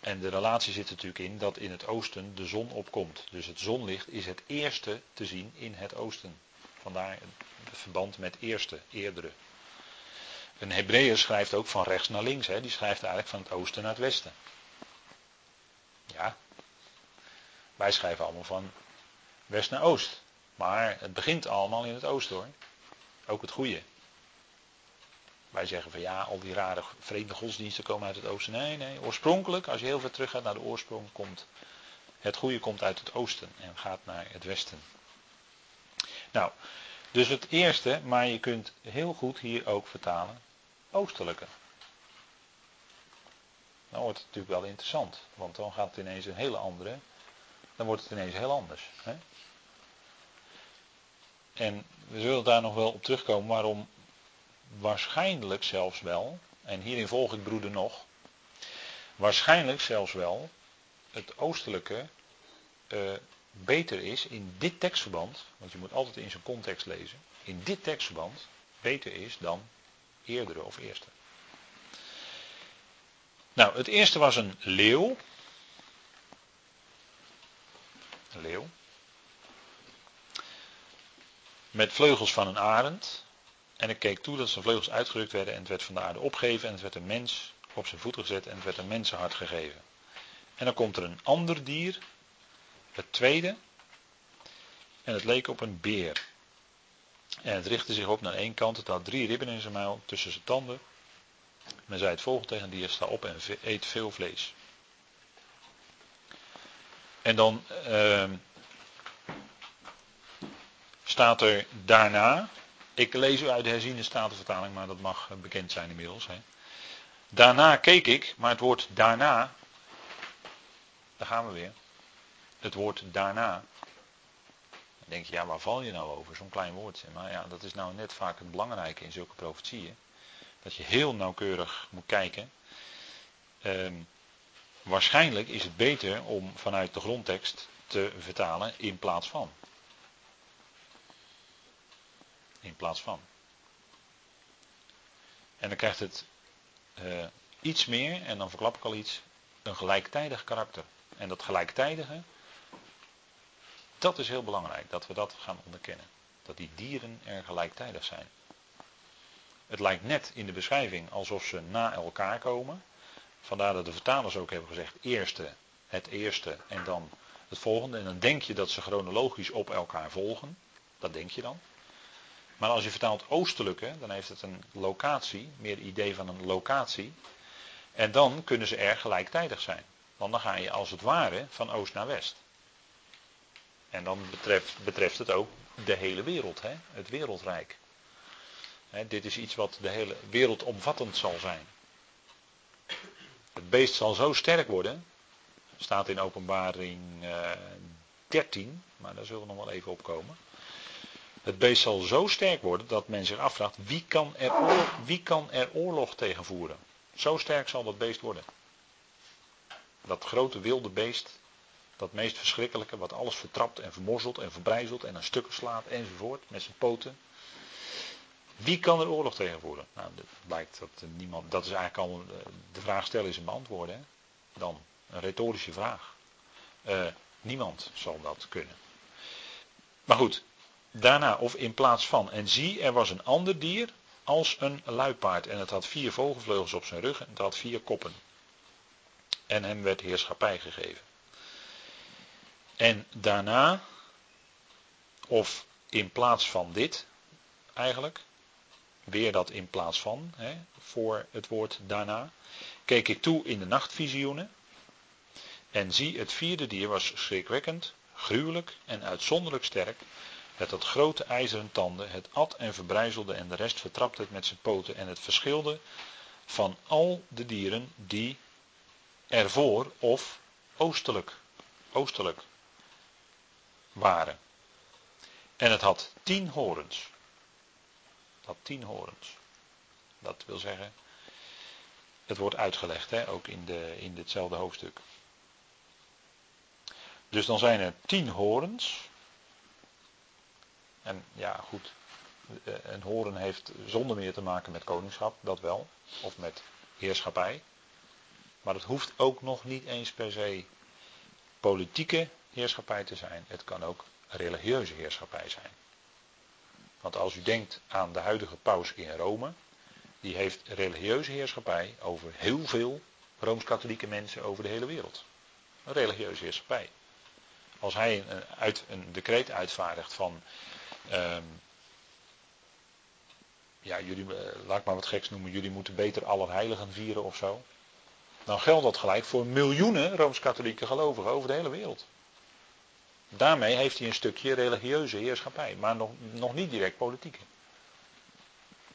En de relatie zit natuurlijk in dat in het oosten de zon opkomt. Dus het zonlicht is het eerste te zien in het oosten. Vandaar het verband met eerste, eerdere. Een Hebreeër schrijft ook van rechts naar links. Hè? Die schrijft eigenlijk van het oosten naar het westen. Ja. Wij schrijven allemaal van west naar oost. Maar het begint allemaal in het oosten hoor. Ook het goede. Wij zeggen van ja, al die rare vreemde godsdiensten komen uit het oosten. Nee, nee. Oorspronkelijk, als je heel ver terug gaat naar de oorsprong, komt het goede komt uit het oosten en gaat naar het westen. Nou, dus het eerste, maar je kunt heel goed hier ook vertalen oostelijke. Dan wordt het natuurlijk wel interessant, want dan gaat het ineens een hele andere, dan wordt het ineens heel anders. Hè? En we zullen daar nog wel op terugkomen waarom waarschijnlijk zelfs wel, en hierin volg ik broeder nog, waarschijnlijk zelfs wel het oostelijke uh, beter is in dit tekstverband, want je moet altijd in zijn context lezen, in dit tekstverband beter is dan eerdere of eerste. Nou, het eerste was een leeuw. Een leeuw. Met vleugels van een arend. En ik keek toe dat zijn vleugels uitgerukt werden en het werd van de aarde opgegeven en het werd een mens op zijn voeten gezet en het werd een mensenhart gegeven. En dan komt er een ander dier, het tweede. En het leek op een beer. En het richtte zich op naar één kant. Het had drie ribben in zijn muil tussen zijn tanden. Men zei het volgende tegen dier: sta op en eet veel vlees. En dan uh, staat er daarna. Ik lees u uit de herziende statenvertaling, maar dat mag bekend zijn inmiddels. Hè. Daarna keek ik, maar het woord daarna. Daar gaan we weer. Het woord daarna. Dan denk je, ja, waar val je nou over? Zo'n klein woordje. Maar ja, dat is nou net vaak het belangrijke in zulke profetieën. Dat je heel nauwkeurig moet kijken. Ehm, waarschijnlijk is het beter om vanuit de grondtekst te vertalen in plaats van. In plaats van. En dan krijgt het uh, iets meer, en dan verklap ik al iets, een gelijktijdig karakter. En dat gelijktijdige, dat is heel belangrijk, dat we dat gaan onderkennen. Dat die dieren er gelijktijdig zijn. Het lijkt net in de beschrijving alsof ze na elkaar komen. Vandaar dat de vertalers ook hebben gezegd eerste, het eerste en dan het volgende. En dan denk je dat ze chronologisch op elkaar volgen. Dat denk je dan. Maar als je vertaalt oostelijke, dan heeft het een locatie, meer idee van een locatie. En dan kunnen ze er gelijktijdig zijn. Want dan ga je als het ware van oost naar west. En dan betreft, betreft het ook de hele wereld, hè? het wereldrijk. Hè, dit is iets wat de hele wereld omvattend zal zijn. Het beest zal zo sterk worden, staat in openbaring uh, eh, 13, maar daar zullen we nog wel even op komen. Het beest zal zo sterk worden dat men zich afvraagt wie kan er oorlog, wie kan er oorlog tegen voeren. Zo sterk zal dat beest worden. Dat grote wilde beest, dat meest verschrikkelijke, wat alles vertrapt en vermorzelt en verbrijzelt en aan stukken slaat enzovoort met zijn poten. Wie kan er oorlog tegen voeren? Nou, dat blijkt dat niemand, dat is eigenlijk al de vraag stellen is een beantwoorden. Hè? Dan een retorische vraag. Uh, niemand zal dat kunnen. Maar goed, daarna of in plaats van. En zie, er was een ander dier als een luipaard. En het had vier vogelvleugels op zijn rug en het had vier koppen. En hem werd heerschappij gegeven. En daarna, of in plaats van dit, eigenlijk, weer dat in plaats van, hè, voor het woord daarna, keek ik toe in de nachtvisioenen. En zie, het vierde dier was schrikwekkend, gruwelijk en uitzonderlijk sterk. Het had grote ijzeren tanden, het at en verbrijzelde en de rest vertrapte het met zijn poten en het verschilde van al de dieren die ervoor of oostelijk, oostelijk waren. En het had tien horens. Had tien horens. Dat wil zeggen, het wordt uitgelegd, hè, ook in, de, in ditzelfde hoofdstuk. Dus dan zijn er tien horens. En ja, goed. Eh, een horen heeft zonder meer te maken met koningschap, dat wel. Of met heerschappij. Maar het hoeft ook nog niet eens per se politieke heerschappij te zijn. Het kan ook religieuze heerschappij zijn. Want als u denkt aan de huidige paus in Rome, die heeft religieuze heerschappij over heel veel rooms-katholieke mensen over de hele wereld. Een religieuze heerschappij. Als hij een, uit, een decreet uitvaardigt van Um, ja, jullie, eh, laat ik maar wat geks noemen, jullie moeten beter Allerheiligen vieren of zo. Dan geldt dat gelijk voor miljoenen Rooms-Katholieke gelovigen over de hele wereld. Daarmee heeft hij een stukje religieuze heerschappij, maar nog, nog niet direct politieke.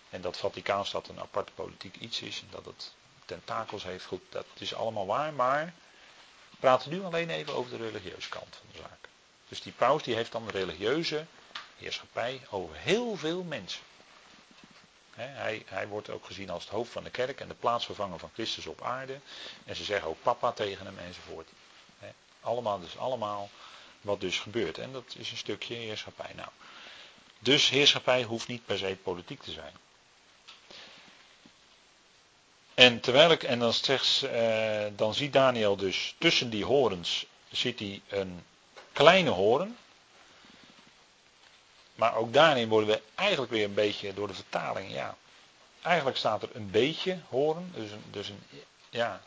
En dat Vaticaanstad een apart politiek iets is en dat het tentakels heeft, goed, dat is allemaal waar, maar we praten nu alleen even over de religieuze kant van de zaak. Dus die paus die heeft dan religieuze heerschappij over heel veel mensen. hij, hij, wordt ook gezien als het hoofd van de kerk en de plaatsvervanger van Christus op aarde. En ze zeggen ook papa tegen hem enzovoort. allemaal, dus allemaal wat dus gebeurt. En dat is een stukje heerschappij. Nou, dus heerschappij hoeft niet per se politiek te zijn. En terwijl ik, en dan, zegt, eh, dan ziet Daniel dus tussen die horens, ziet hij een kleine horen. Maar ook daarin worden we eigenlijk weer een beetje door de vertaling, ja. Eigenlijk staat er een beetje horen, dus een, dus een ja.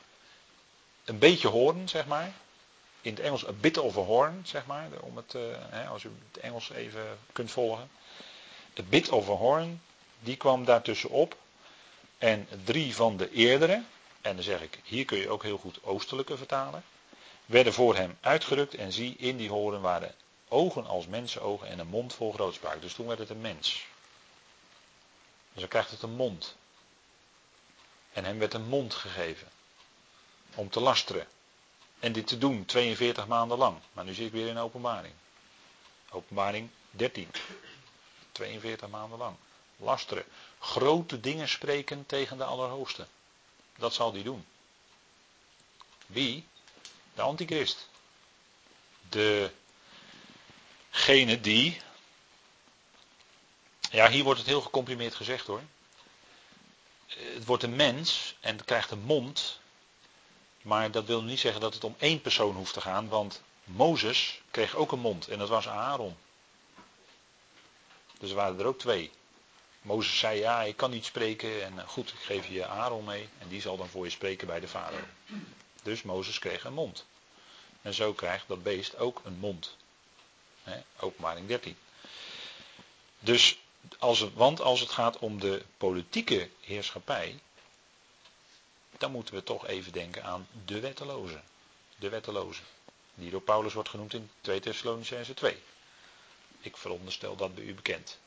een beetje hoorn, zeg maar. In het Engels een bit of a horn, zeg maar. Om het, hè, als u het Engels even kunt volgen. De bit of a horn, die kwam daartussenop. En drie van de eerdere, en dan zeg ik, hier kun je ook heel goed oostelijke vertalen, werden voor hem uitgerukt en zie, in die horen waren ogen als mensenogen en een mond vol grootspraak. Dus toen werd het een mens. Dus dan krijgt het een mond. En hem werd een mond gegeven. Om te lasteren. En dit te doen 42 maanden lang. Maar nu zit ik weer in openbaring. Openbaring 13. 42 maanden lang. Lasteren. Grote dingen spreken tegen de Allerhoogste. Dat zal hij doen. Wie? De antichrist. Degene die. Ja, hier wordt het heel gecomprimeerd gezegd hoor. Het wordt een mens en krijgt een mond. Maar dat wil niet zeggen dat het om één persoon hoeft te gaan, want Mozes kreeg ook een mond en dat was Aaron. Dus er waren er ook twee. Mozes zei ja, ik kan niet spreken en eh, goed, ik geef je Aaron mee en die zal dan voor je spreken bij de farao. Dus Mozes kreeg een mond. En zo krijgt dat beest ook een mond. He, openbaring 13. Dus als het, want als het gaat om de politieke heerschappij, dan moeten we toch even denken aan de wetteloze. De wetteloze. Die door Paulus wordt genoemd in 2 Thessalonicense 2. Ik veronderstel dat bij u bekend.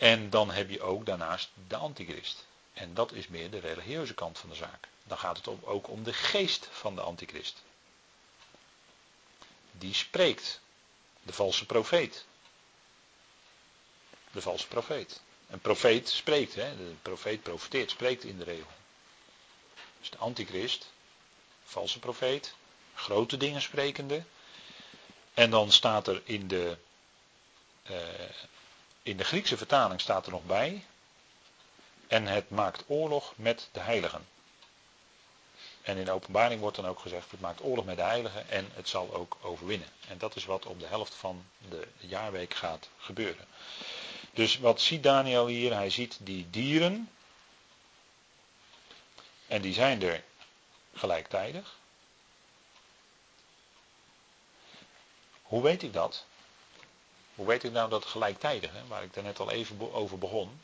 En dan heb je ook daarnaast de antichrist. En dat is meer de religieuze kant van de zaak. Dan gaat het ook om de geest van de antichrist. Die spreekt. De valse profeet. De valse profeet. Een profeet spreekt. Hè? De profeet profeteert, spreekt in de regel. Dus de antichrist, valse profeet, grote dingen sprekende. En dan staat er in de, uh, in de Griekse vertaling staat er nog bij. En het maakt oorlog met de heiligen. En in de openbaring wordt dan ook gezegd, het maakt oorlog met de heiligen en het zal ook overwinnen. En dat is wat op de helft van de jaarweek gaat gebeuren. Dus wat ziet Daniel hier? Hij ziet die dieren. En die zijn er gelijktijdig. Hoe weet ik dat? Hoe weet ik nou dat gelijktijdig, hè, waar ik daar net al even over begon?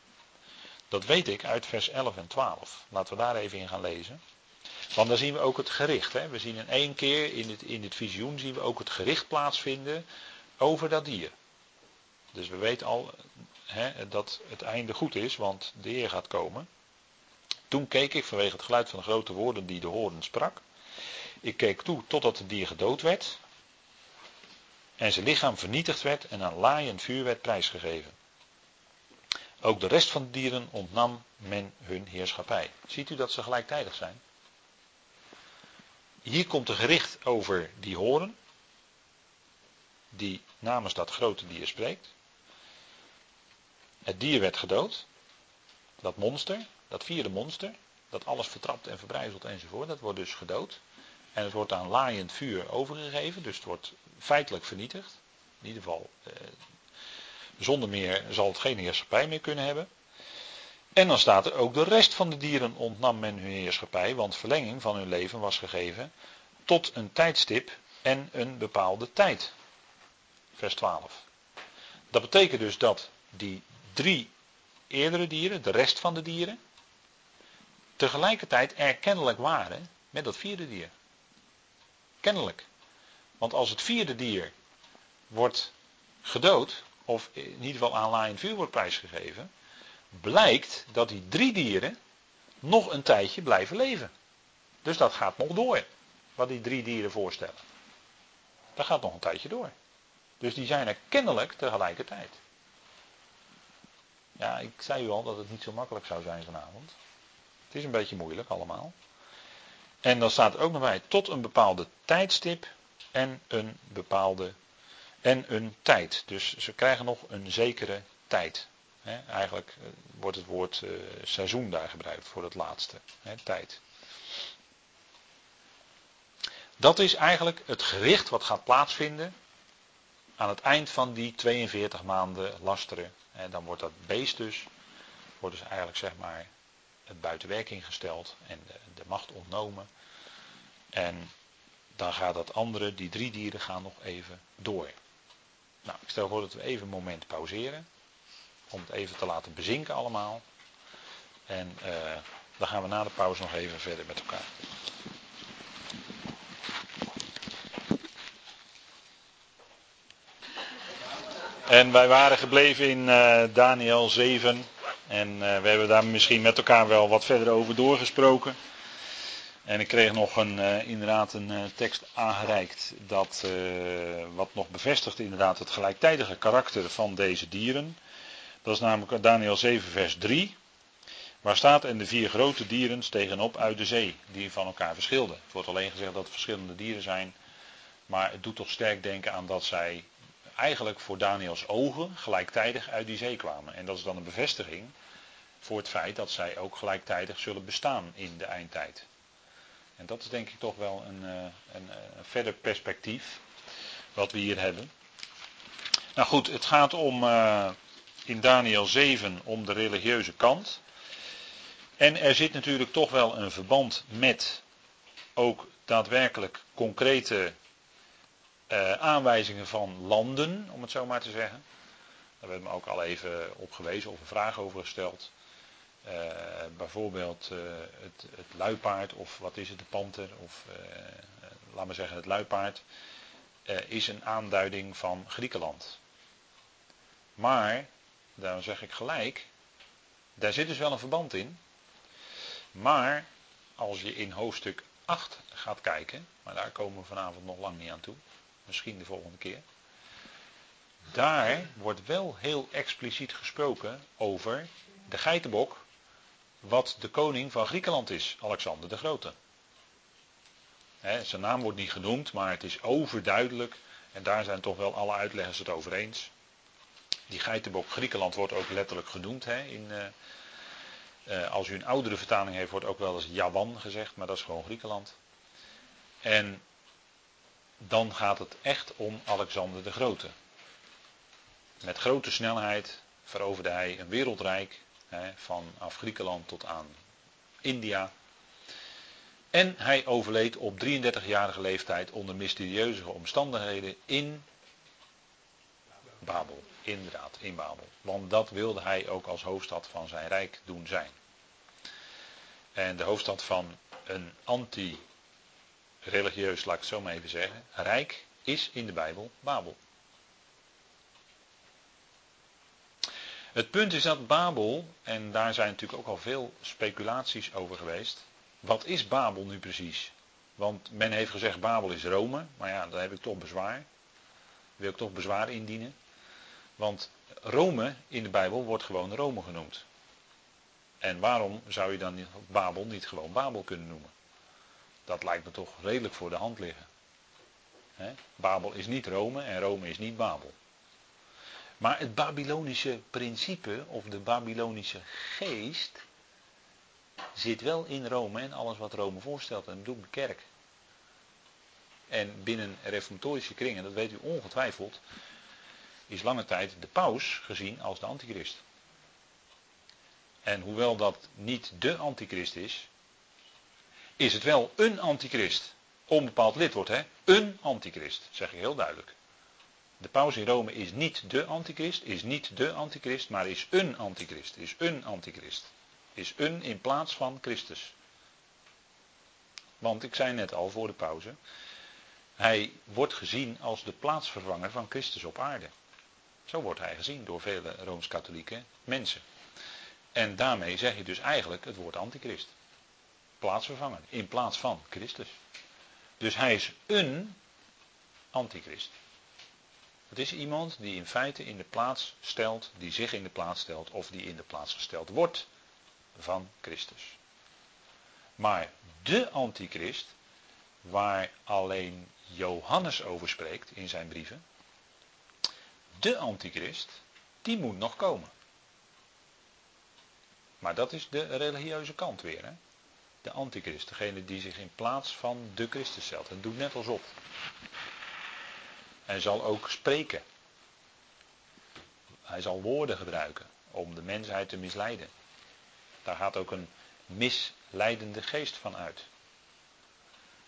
Dat weet ik uit vers 11 en 12. Laten we daar even in gaan lezen. Want dan zien we ook het gericht. Hè. We zien in één keer in het, in visioen zien we ook het gericht plaatsvinden over dat dier. Dus we weten al hè, dat het einde goed is, want de Heer gaat komen. Toen keek ik vanwege het geluid van de grote woorden die de horen sprak. Ik keek toe totdat het dier gedood werd. En zijn lichaam vernietigd werd en aan laaiend vuur werd prijsgegeven. Ook de rest van de dieren ontnam men hun heerschappij. Ziet u dat ze gelijktijdig zijn? Hier komt er gericht over die horen, die namens dat grote dier spreekt. Het dier werd gedood, dat monster, dat vierde monster, dat alles vertrapt en verbrijzelt enzovoort, dat wordt dus gedood. En het wordt aan laaiend vuur overgegeven, dus het wordt feitelijk vernietigd. In ieder geval, eh, zonder meer zal het geen heerschappij meer kunnen hebben. En dan staat er ook de rest van de dieren ontnam men hun heerschappij, want verlenging van hun leven was gegeven tot een tijdstip en een bepaalde tijd. Vers 12. Dat betekent dus dat die drie eerdere dieren, de rest van de dieren, tegelijkertijd erkennelijk waren met dat vierde dier. Kennelijk. Want als het vierde dier wordt gedood, of in ieder geval aan laaiend vuur wordt prijsgegeven, blijkt dat die drie dieren nog een tijdje blijven leven. Dus dat gaat nog door, wat die drie dieren voorstellen. Dat gaat nog een tijdje door. Dus die zijn er kennelijk tegelijkertijd. Ja, ik zei u al dat het niet zo makkelijk zou zijn vanavond. Is een beetje moeilijk allemaal. En dan staat er ook nog bij tot een bepaalde tijdstip en een bepaalde en een tijd. Dus ze krijgen nog een zekere tijd eigenlijk eh, wordt het woord uh, seizoen daar gebruikt voor het laatste, tijd. Dat is eigenlijk het gericht wat gaat plaatsvinden aan het eind van die 42 maanden lasteren. En dan wordt dat beest dus, wordt dus eigenlijk zeg maar het buitenwerking gesteld en de, macht ontnomen. En dan gaat dat andere, die drie dieren, gaan nog even door. Nou, ik stel voor dat we even een moment pauzeren. Om het even te laten bezinken allemaal. En uh, dan gaan we na de pauze nog even verder met elkaar. En wij waren gebleven in uh, Daniel 7. En uh, we hebben daar misschien met elkaar wel wat verder over doorgesproken. En ik kreeg nog een, uh, inderdaad een tekst aangereikt dat wat nog bevestigt inderdaad het gelijktijdige karakter van deze dieren. Dat is namelijk Daniel 7 vers 3. Waar staat en de vier grote dieren stegen op uit de zee, die van elkaar verschilden. Het wordt alleen gezegd dat het verschillende dieren zijn, maar het doet toch sterk denken aan dat zij eigenlijk voor Daniels ogen gelijktijdig uit die zee kwamen. En dat is dan een bevestiging voor het feit dat zij ook gelijktijdig zullen bestaan in de eindtijd. En dat is denk ik toch wel een, eh, een, een verder perspectief wat we hier hebben. Nou goed, het gaat om uh, in Daniel 7 om de religieuze kant. En er zit natuurlijk toch wel een verband met ook daadwerkelijk concrete uh, aanwijzingen van landen, om het zo maar te zeggen. Daar hebben we ook al even op gewezen of een vraag over gesteld. Uh, bijvoorbeeld uh, het, het, luipaard, of wat is het, de panter, of laat maar zeggen het luipaard, is een aanduiding van Griekenland. Maar, daar zeg ik gelijk, daar zit dus wel een verband in. Maar, als je in hoofdstuk 8 gaat kijken, maar daar komen we vanavond nog lang niet aan toe. Misschien de volgende keer. Daar wordt wel heel expliciet gesproken over de geitenbok, wat de koning van Griekenland is, Alexander de Grote. zijn naam wordt niet genoemd, maar het is overduidelijk, en daar zijn toch wel alle uitleggers het over eens. Die geitenbok Griekenland wordt ook letterlijk genoemd. in, uh, uh, als u een oudere vertaling heeft, wordt ook wel eens Jawan gezegd, maar dat is gewoon Griekenland. En dan gaat het echt om Alexander de Grote. Met grote snelheid veroverde hij een wereldrijk, hè, vanaf Griekenland tot aan India. En hij overleed op 33-jarige leeftijd onder mysterieuze omstandigheden in Babel. Inderdaad, in Babel. Want dat wilde hij ook als hoofdstad van zijn rijk doen zijn. En de hoofdstad van een anti religieus, laat ik het zo maar even zeggen, rijk is in de Bijbel Babel. Het punt is dat Babel, en daar zijn natuurlijk ook al veel speculaties over geweest. Wat is Babel nu precies? Want men heeft gezegd Babel is Rome, maar ja, daar heb ik toch bezwaar. Wil ik toch bezwaar indienen. Want Rome in de Bijbel wordt gewoon Rome genoemd. En waarom zou je dan Babel niet gewoon Babel kunnen noemen? Dat lijkt me toch redelijk voor de hand liggen. Babel is niet Rome en Rome is niet Babel. Maar het Babylonische principe of de Babylonische geest zit wel in Rome en alles wat Rome voorstelt. En bedoel de kerk. En binnen reformatorische kringen, dat weet u ongetwijfeld, is lange tijd de paus gezien als de antichrist. En hoewel dat niet de antichrist is, is het wel een antichrist. Onbepaald lidwoord, hè? Een antichrist, zeg ik heel duidelijk. De paus in Rome is niet de antichrist, is niet de antichrist, maar is een antichrist, is een antichrist. Is een in plaats van Christus. Want ik zei net al voor de pauze, hij wordt gezien als de plaatsvervanger van Christus op aarde. Zo wordt hij gezien door vele rooms-katholieke mensen. En daarmee zeg je dus eigenlijk het woord antichrist plaatsvervanger. In plaats van Christus. Dus hij is een antichrist. Het is iemand die in feite in de plaats stelt, die zich in de plaats stelt of die in de plaats gesteld wordt van Christus. Maar de antichrist, waar alleen Johannes over spreekt in zijn brieven, de antichrist, die moet nog komen. Maar dat is de religieuze kant weer. Hè? De antichrist, degene die zich in plaats van de Christus stelt. En doet net alsof. Hij zal ook spreken. Hij zal woorden gebruiken om de mensheid te misleiden. Daar gaat ook een misleidende geest van uit.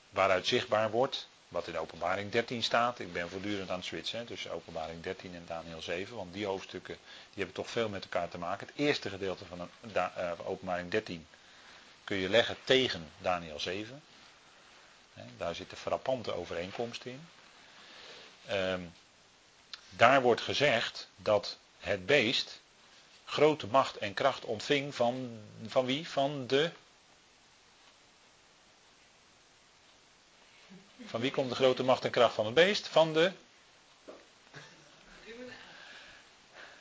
waaruit zichtbaar wordt wat in openbaring 13 staat. Ik ben voortdurend aan het switchen tussen openbaring 13 en Daniel 7, want die hoofdstukken die hebben toch veel met elkaar te maken. Het eerste gedeelte van, uh, openbaring 13 kun je leggen tegen Daniel 7. Hè, daar zit de frappante overeenkomst in. Um, daar wordt gezegd dat het beest grote macht en kracht ontving van, van wie? Van de. Van wie komt de grote macht en kracht van het beest? Van de.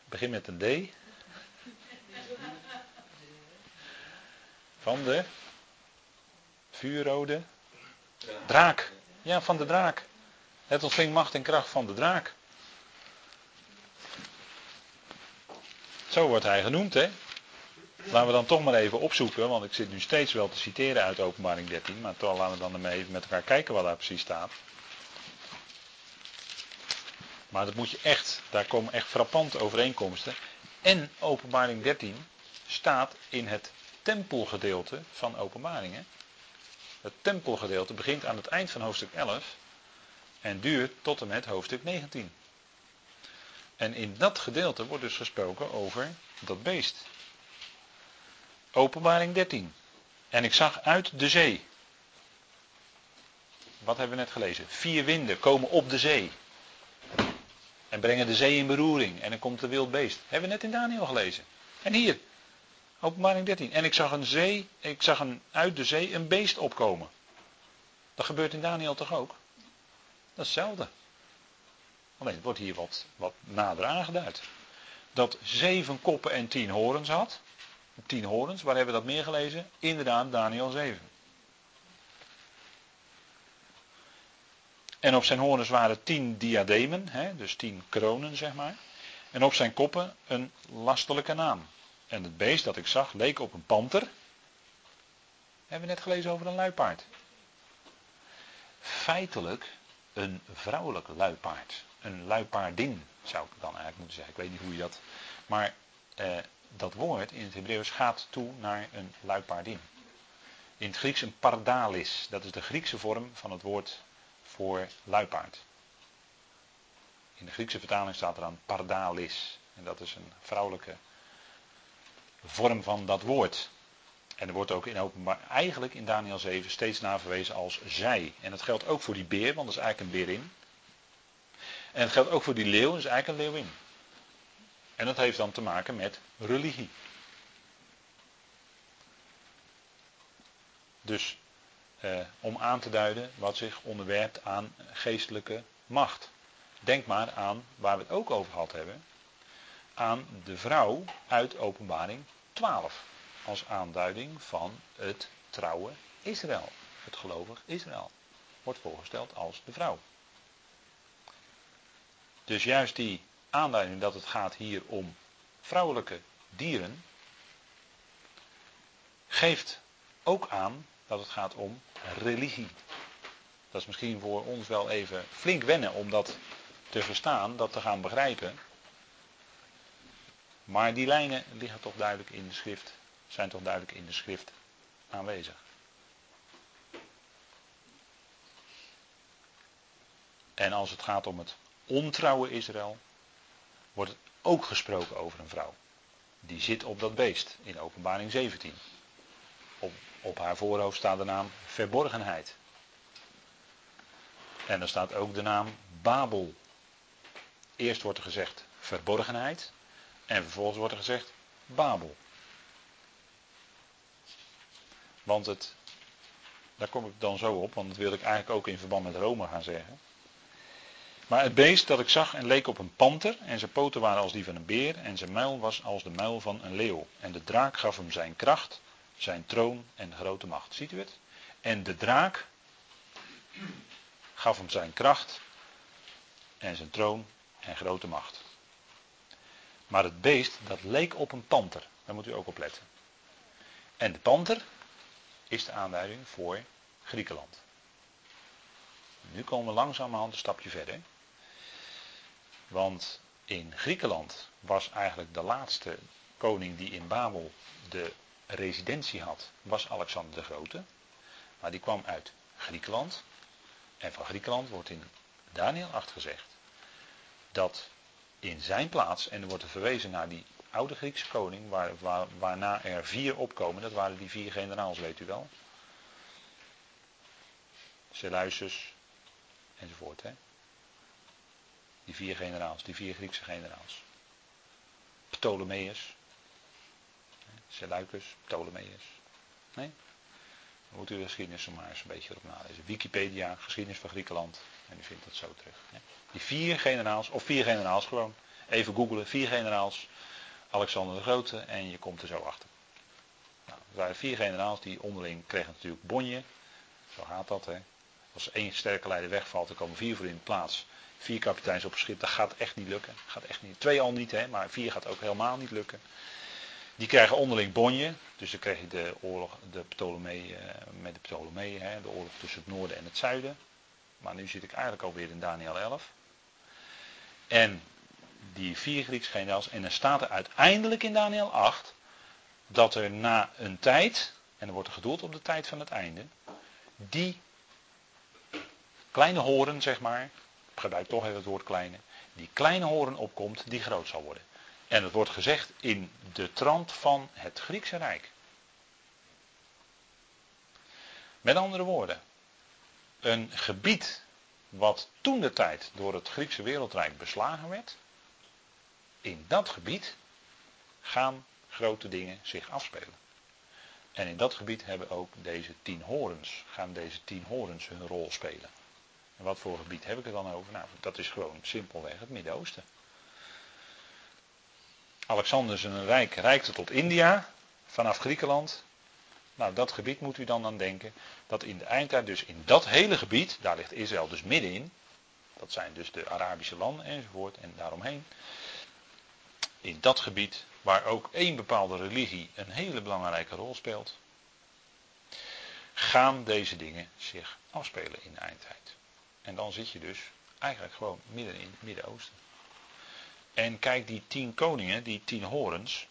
Begin met een D. Van de. Vuurrode. Draak. Ja, van de draak. Het ontving macht en kracht van de draak. Zo wordt hij genoemd, hè? Laten we dan toch maar even opzoeken, want ik zit nu steeds wel te citeren uit openbaring 13, maar toch laten we dan ermee even met elkaar kijken wat daar precies staat. Maar dat moet je echt, daar komen echt frappante overeenkomsten. En openbaring 13 staat in het tempelgedeelte van openbaringen. Het tempelgedeelte begint aan het eind van hoofdstuk 11 en duurt tot en met hoofdstuk 19. En in dat gedeelte wordt dus gesproken over dat beest. Openbaring 13. En ik zag uit de zee. Wat hebben we net gelezen? Vier winden komen op de zee. En brengen de zee in beroering. En dan komt de wild beest. Hebben we net in Daniel gelezen. En hier. Openbaring 13. En ik zag een zee, ik zag een, uit de zee een beest opkomen. Dat gebeurt in Daniel toch ook? Dat is hetzelfde. Alleen het wordt hier wat, wat nader aangeduid. Dat zeven koppen en tien horens had. Tien horens, waar hebben we dat meer gelezen? Inderdaad, Daniel 7. En op zijn horens waren tien diademen, hè, dus tien kronen zeg maar. En op zijn koppen een lastelijke naam. En het beest dat ik zag leek op een panter. Hebben we net gelezen over een luipaard. Feitelijk een vrouwelijk luipaard een luipaardin, zou ik dan eigenlijk moeten zeggen. Ik weet niet hoe je dat. Maar eh, dat woord in het Hebreeuws gaat toe naar een luipaardin. In het Grieks een pardalis. Dat is de Griekse vorm van het woord voor luipaard. In de Griekse vertaling staat er dan pardalis. En dat is een vrouwelijke vorm van dat woord. En er wordt ook in openbaar, eigenlijk in Daniel 7 steeds naar verwezen als zij. En dat geldt ook voor die beer, want dat is eigenlijk een beerin. En het geldt ook voor die leeuw, dat is eigenlijk een leeuwin. En dat heeft dan te maken met religie. Dus eh, om aan te duiden wat zich onderwerpt aan geestelijke macht. Denk maar aan waar we het ook over gehad hebben. Aan de vrouw uit openbaring 12. Als aanduiding van het trouwe Israël. Het gelovig Israël. Wordt voorgesteld als de vrouw. Dus juist die aanleiding dat het gaat hier om vrouwelijke dieren, geeft ook aan dat het gaat om religie. Dat is misschien voor ons wel even flink wennen om dat te verstaan, dat te gaan begrijpen. Maar die lijnen liggen toch duidelijk in de schrift, zijn toch duidelijk in de schrift aanwezig. En als het gaat om het ontrouwe Israël, wordt het ook gesproken over een vrouw. Die zit op dat beest in openbaring 17. Op, op haar voorhoofd staat de naam verborgenheid. En er staat ook de naam Babel. Eerst wordt er gezegd verborgenheid en vervolgens wordt er gezegd Babel. Want het, daar kom ik dan zo op, want dat wil ik eigenlijk ook in verband met Rome gaan zeggen. Maar het beest dat ik zag en leek op een panter, en zijn poten waren als die van een beer, en zijn muil was als de muil van een leeuw. En de draak gaf hem zijn kracht, zijn troon en grote macht. Ziet u het? En de draak gaf hem zijn kracht en zijn troon en grote macht. Maar het beest, dat leek op een panter. Daar moet u ook op letten. En de panter is de aanduiding voor Griekenland. Nu komen we langzamerhand een stapje verder. Want in Griekenland was eigenlijk de laatste koning die in Babel de residentie had, was Alexander de Grote. Maar die kwam uit Griekenland. En van Griekenland wordt in Daniel 8 gezegd dat in zijn plaats, en er wordt er verwezen naar die oude Griekse koning, waar, waar, waarna er vier opkomen, dat waren die vier generaals, weet u wel. Seleucus enzovoort. Hè? Die vier generaals, die vier Griekse generaals. Ptolemeus. Seleucus, Ptolemeus. Nee? Dan moet u de geschiedenis er maar eens een beetje op nalezen. Wikipedia, geschiedenis van Griekenland. En u vindt dat zo terug. Die vier generaals, of vier generaals gewoon. Even googelen, vier generaals. Alexander de Grote en je komt er zo achter. Nou, er waren vier generaals die onderling kregen natuurlijk bonje. Zo gaat dat hè. Als één sterke leider wegvalt, dan komen vier voor in de plaats. Vier kapiteins op een schip, dat gaat echt niet lukken. Gaat echt niet. Twee al niet, hè, maar vier gaat ook helemaal niet lukken. Die krijgen onderling bonje. Dus dan krijg je de oorlog de Ptolemee, eh, met de Ptolemee, hè, de oorlog tussen het noorden en het zuiden. Maar nu zit ik eigenlijk alweer in Daniel 11. En die vier Griekse generaals. En dan staat er uiteindelijk in Daniel 8 dat er na een tijd, en er wordt er gedoeld op de tijd van het einde, die kleine horen, zeg maar, ik gebruik toch even het woord kleine, die kleine horen opkomt die groot zal worden. En het wordt gezegd in de trant van het Griekse Rijk. Met andere woorden, een gebied wat toen de tijd door het Griekse wereldrijk beslagen werd, in dat gebied gaan grote dingen zich afspelen. En in dat gebied hebben ook deze tien horens, gaan deze tien horens hun rol spelen. En wat voor gebied heb ik het dan over? Nou, dat is gewoon simpelweg het Midden-Oosten. Alexander zijn rijk reikte tot India, vanaf Griekenland. Nou, dat gebied moet u dan aan denken. Dat in de eindtijd, dus in dat hele gebied, daar ligt Israël dus middenin. Dat zijn dus de Arabische landen enzovoort en daaromheen. In dat gebied, waar ook één bepaalde religie een hele belangrijke rol speelt, gaan deze dingen zich afspelen in de eindtijd. En dan zit je dus eigenlijk gewoon midden in het Midden-Oosten. En kijk, die tien koningen, die tien horens.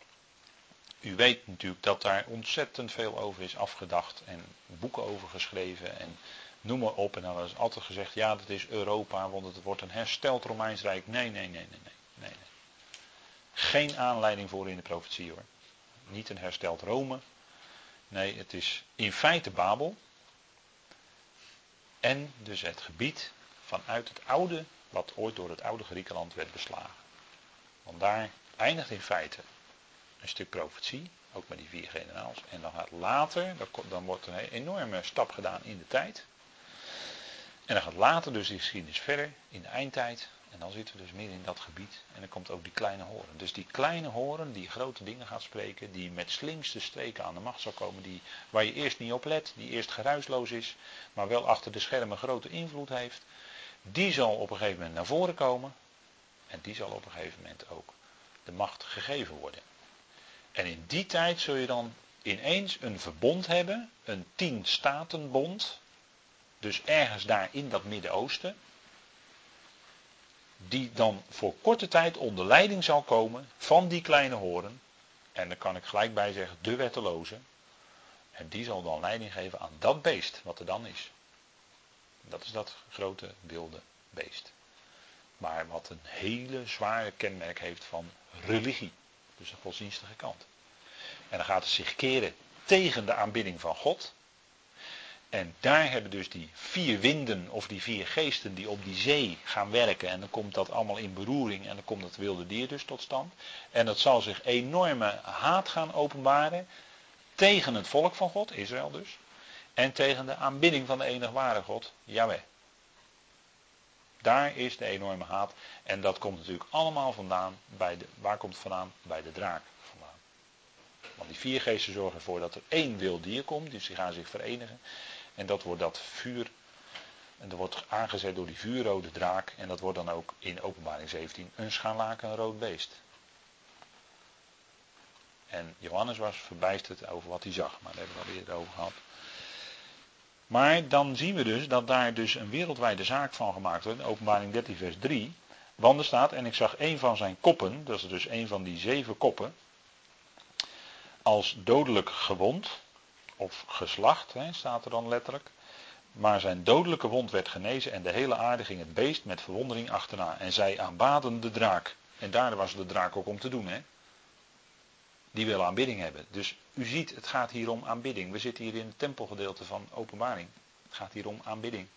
U weet natuurlijk dat daar ontzettend veel over is afgedacht en boeken over geschreven en noem maar op. En dan is altijd gezegd, ja dat is Europa, want het wordt een hersteld Romeins Rijk. Nee, nee, nee, nee, nee. nee, nee. Geen aanleiding voor in de profetie hoor. Niet een hersteld Rome. Nee, het is in feite Babel. En dus het gebied vanuit het oude, wat ooit door het oude Griekenland werd beslagen. Want daar eindigt in feite een stuk profetie, ook met die vier generaals. En dan gaat later, dan wordt een enorme stap gedaan in de tijd. En dan gaat later dus die geschiedenis verder in de eindtijd. En dan zitten we dus midden in dat gebied. En dan komt ook die kleine horen. Dus die kleine horen die grote dingen gaat spreken. Die met slinkste streken aan de macht zal komen. Die, waar je eerst niet op let. Die eerst geruisloos is. Maar wel achter de schermen grote invloed heeft. Die zal op een gegeven moment naar voren komen. En die zal op een gegeven moment ook de macht gegeven worden. En in die tijd zul je dan ineens een verbond hebben. Een tien statenbond. Dus ergens daar in dat Midden-Oosten die dan voor korte tijd onder leiding zal komen van die kleine horen. En daar kan ik gelijk bij zeggen, de wetteloze. En die zal dan leiding geven aan dat beest, wat er dan is. Dat is dat grote wilde beest. Maar wat een hele zware kenmerk heeft van religie. Dus de godsdienstige kant. En dan gaat het zich keren tegen de aanbidding van God. En daar hebben dus die vier winden of die vier geesten die op die zee gaan werken. En dan komt dat allemaal in beroering en dan komt dat wilde dier dus tot stand. En dat zal zich enorme haat gaan openbaren tegen het volk van God, Israël dus. En tegen de aanbidding van de enige ware God, Yahweh. Daar is de enorme haat. En dat komt natuurlijk allemaal vandaan bij de, waar komt het vandaan? Bij de draak vandaan. Want die vier geesten zorgen ervoor dat er één wild dier komt, dus die gaan zich verenigen. En dat wordt dat vuur. En dat wordt aangezet door die vuurrode draak. En dat wordt dan ook in openbaring 17 een schaanlaken rood beest. En Johannes was verbijsterd over wat hij zag. Maar daar hebben we al eerder over gehad. Maar dan zien we dus dat daar dus een wereldwijde zaak van gemaakt wordt. In openbaring 13 vers 3. Want er staat, en ik zag een van zijn koppen, dat is dus een van die zeven koppen, als dodelijk gewond of geslacht, staat er dan letterlijk. Maar zijn dodelijke wond werd genezen en de hele aarde ging het beest met verwondering achterna. En zij aanbaden de draak. En daar was de draak ook om te doen, hè. Die wil aanbidding hebben. Dus u ziet, het gaat hier om aanbidding. We zitten hier in het tempelgedeelte van openbaring. Het gaat hier om aanbidding.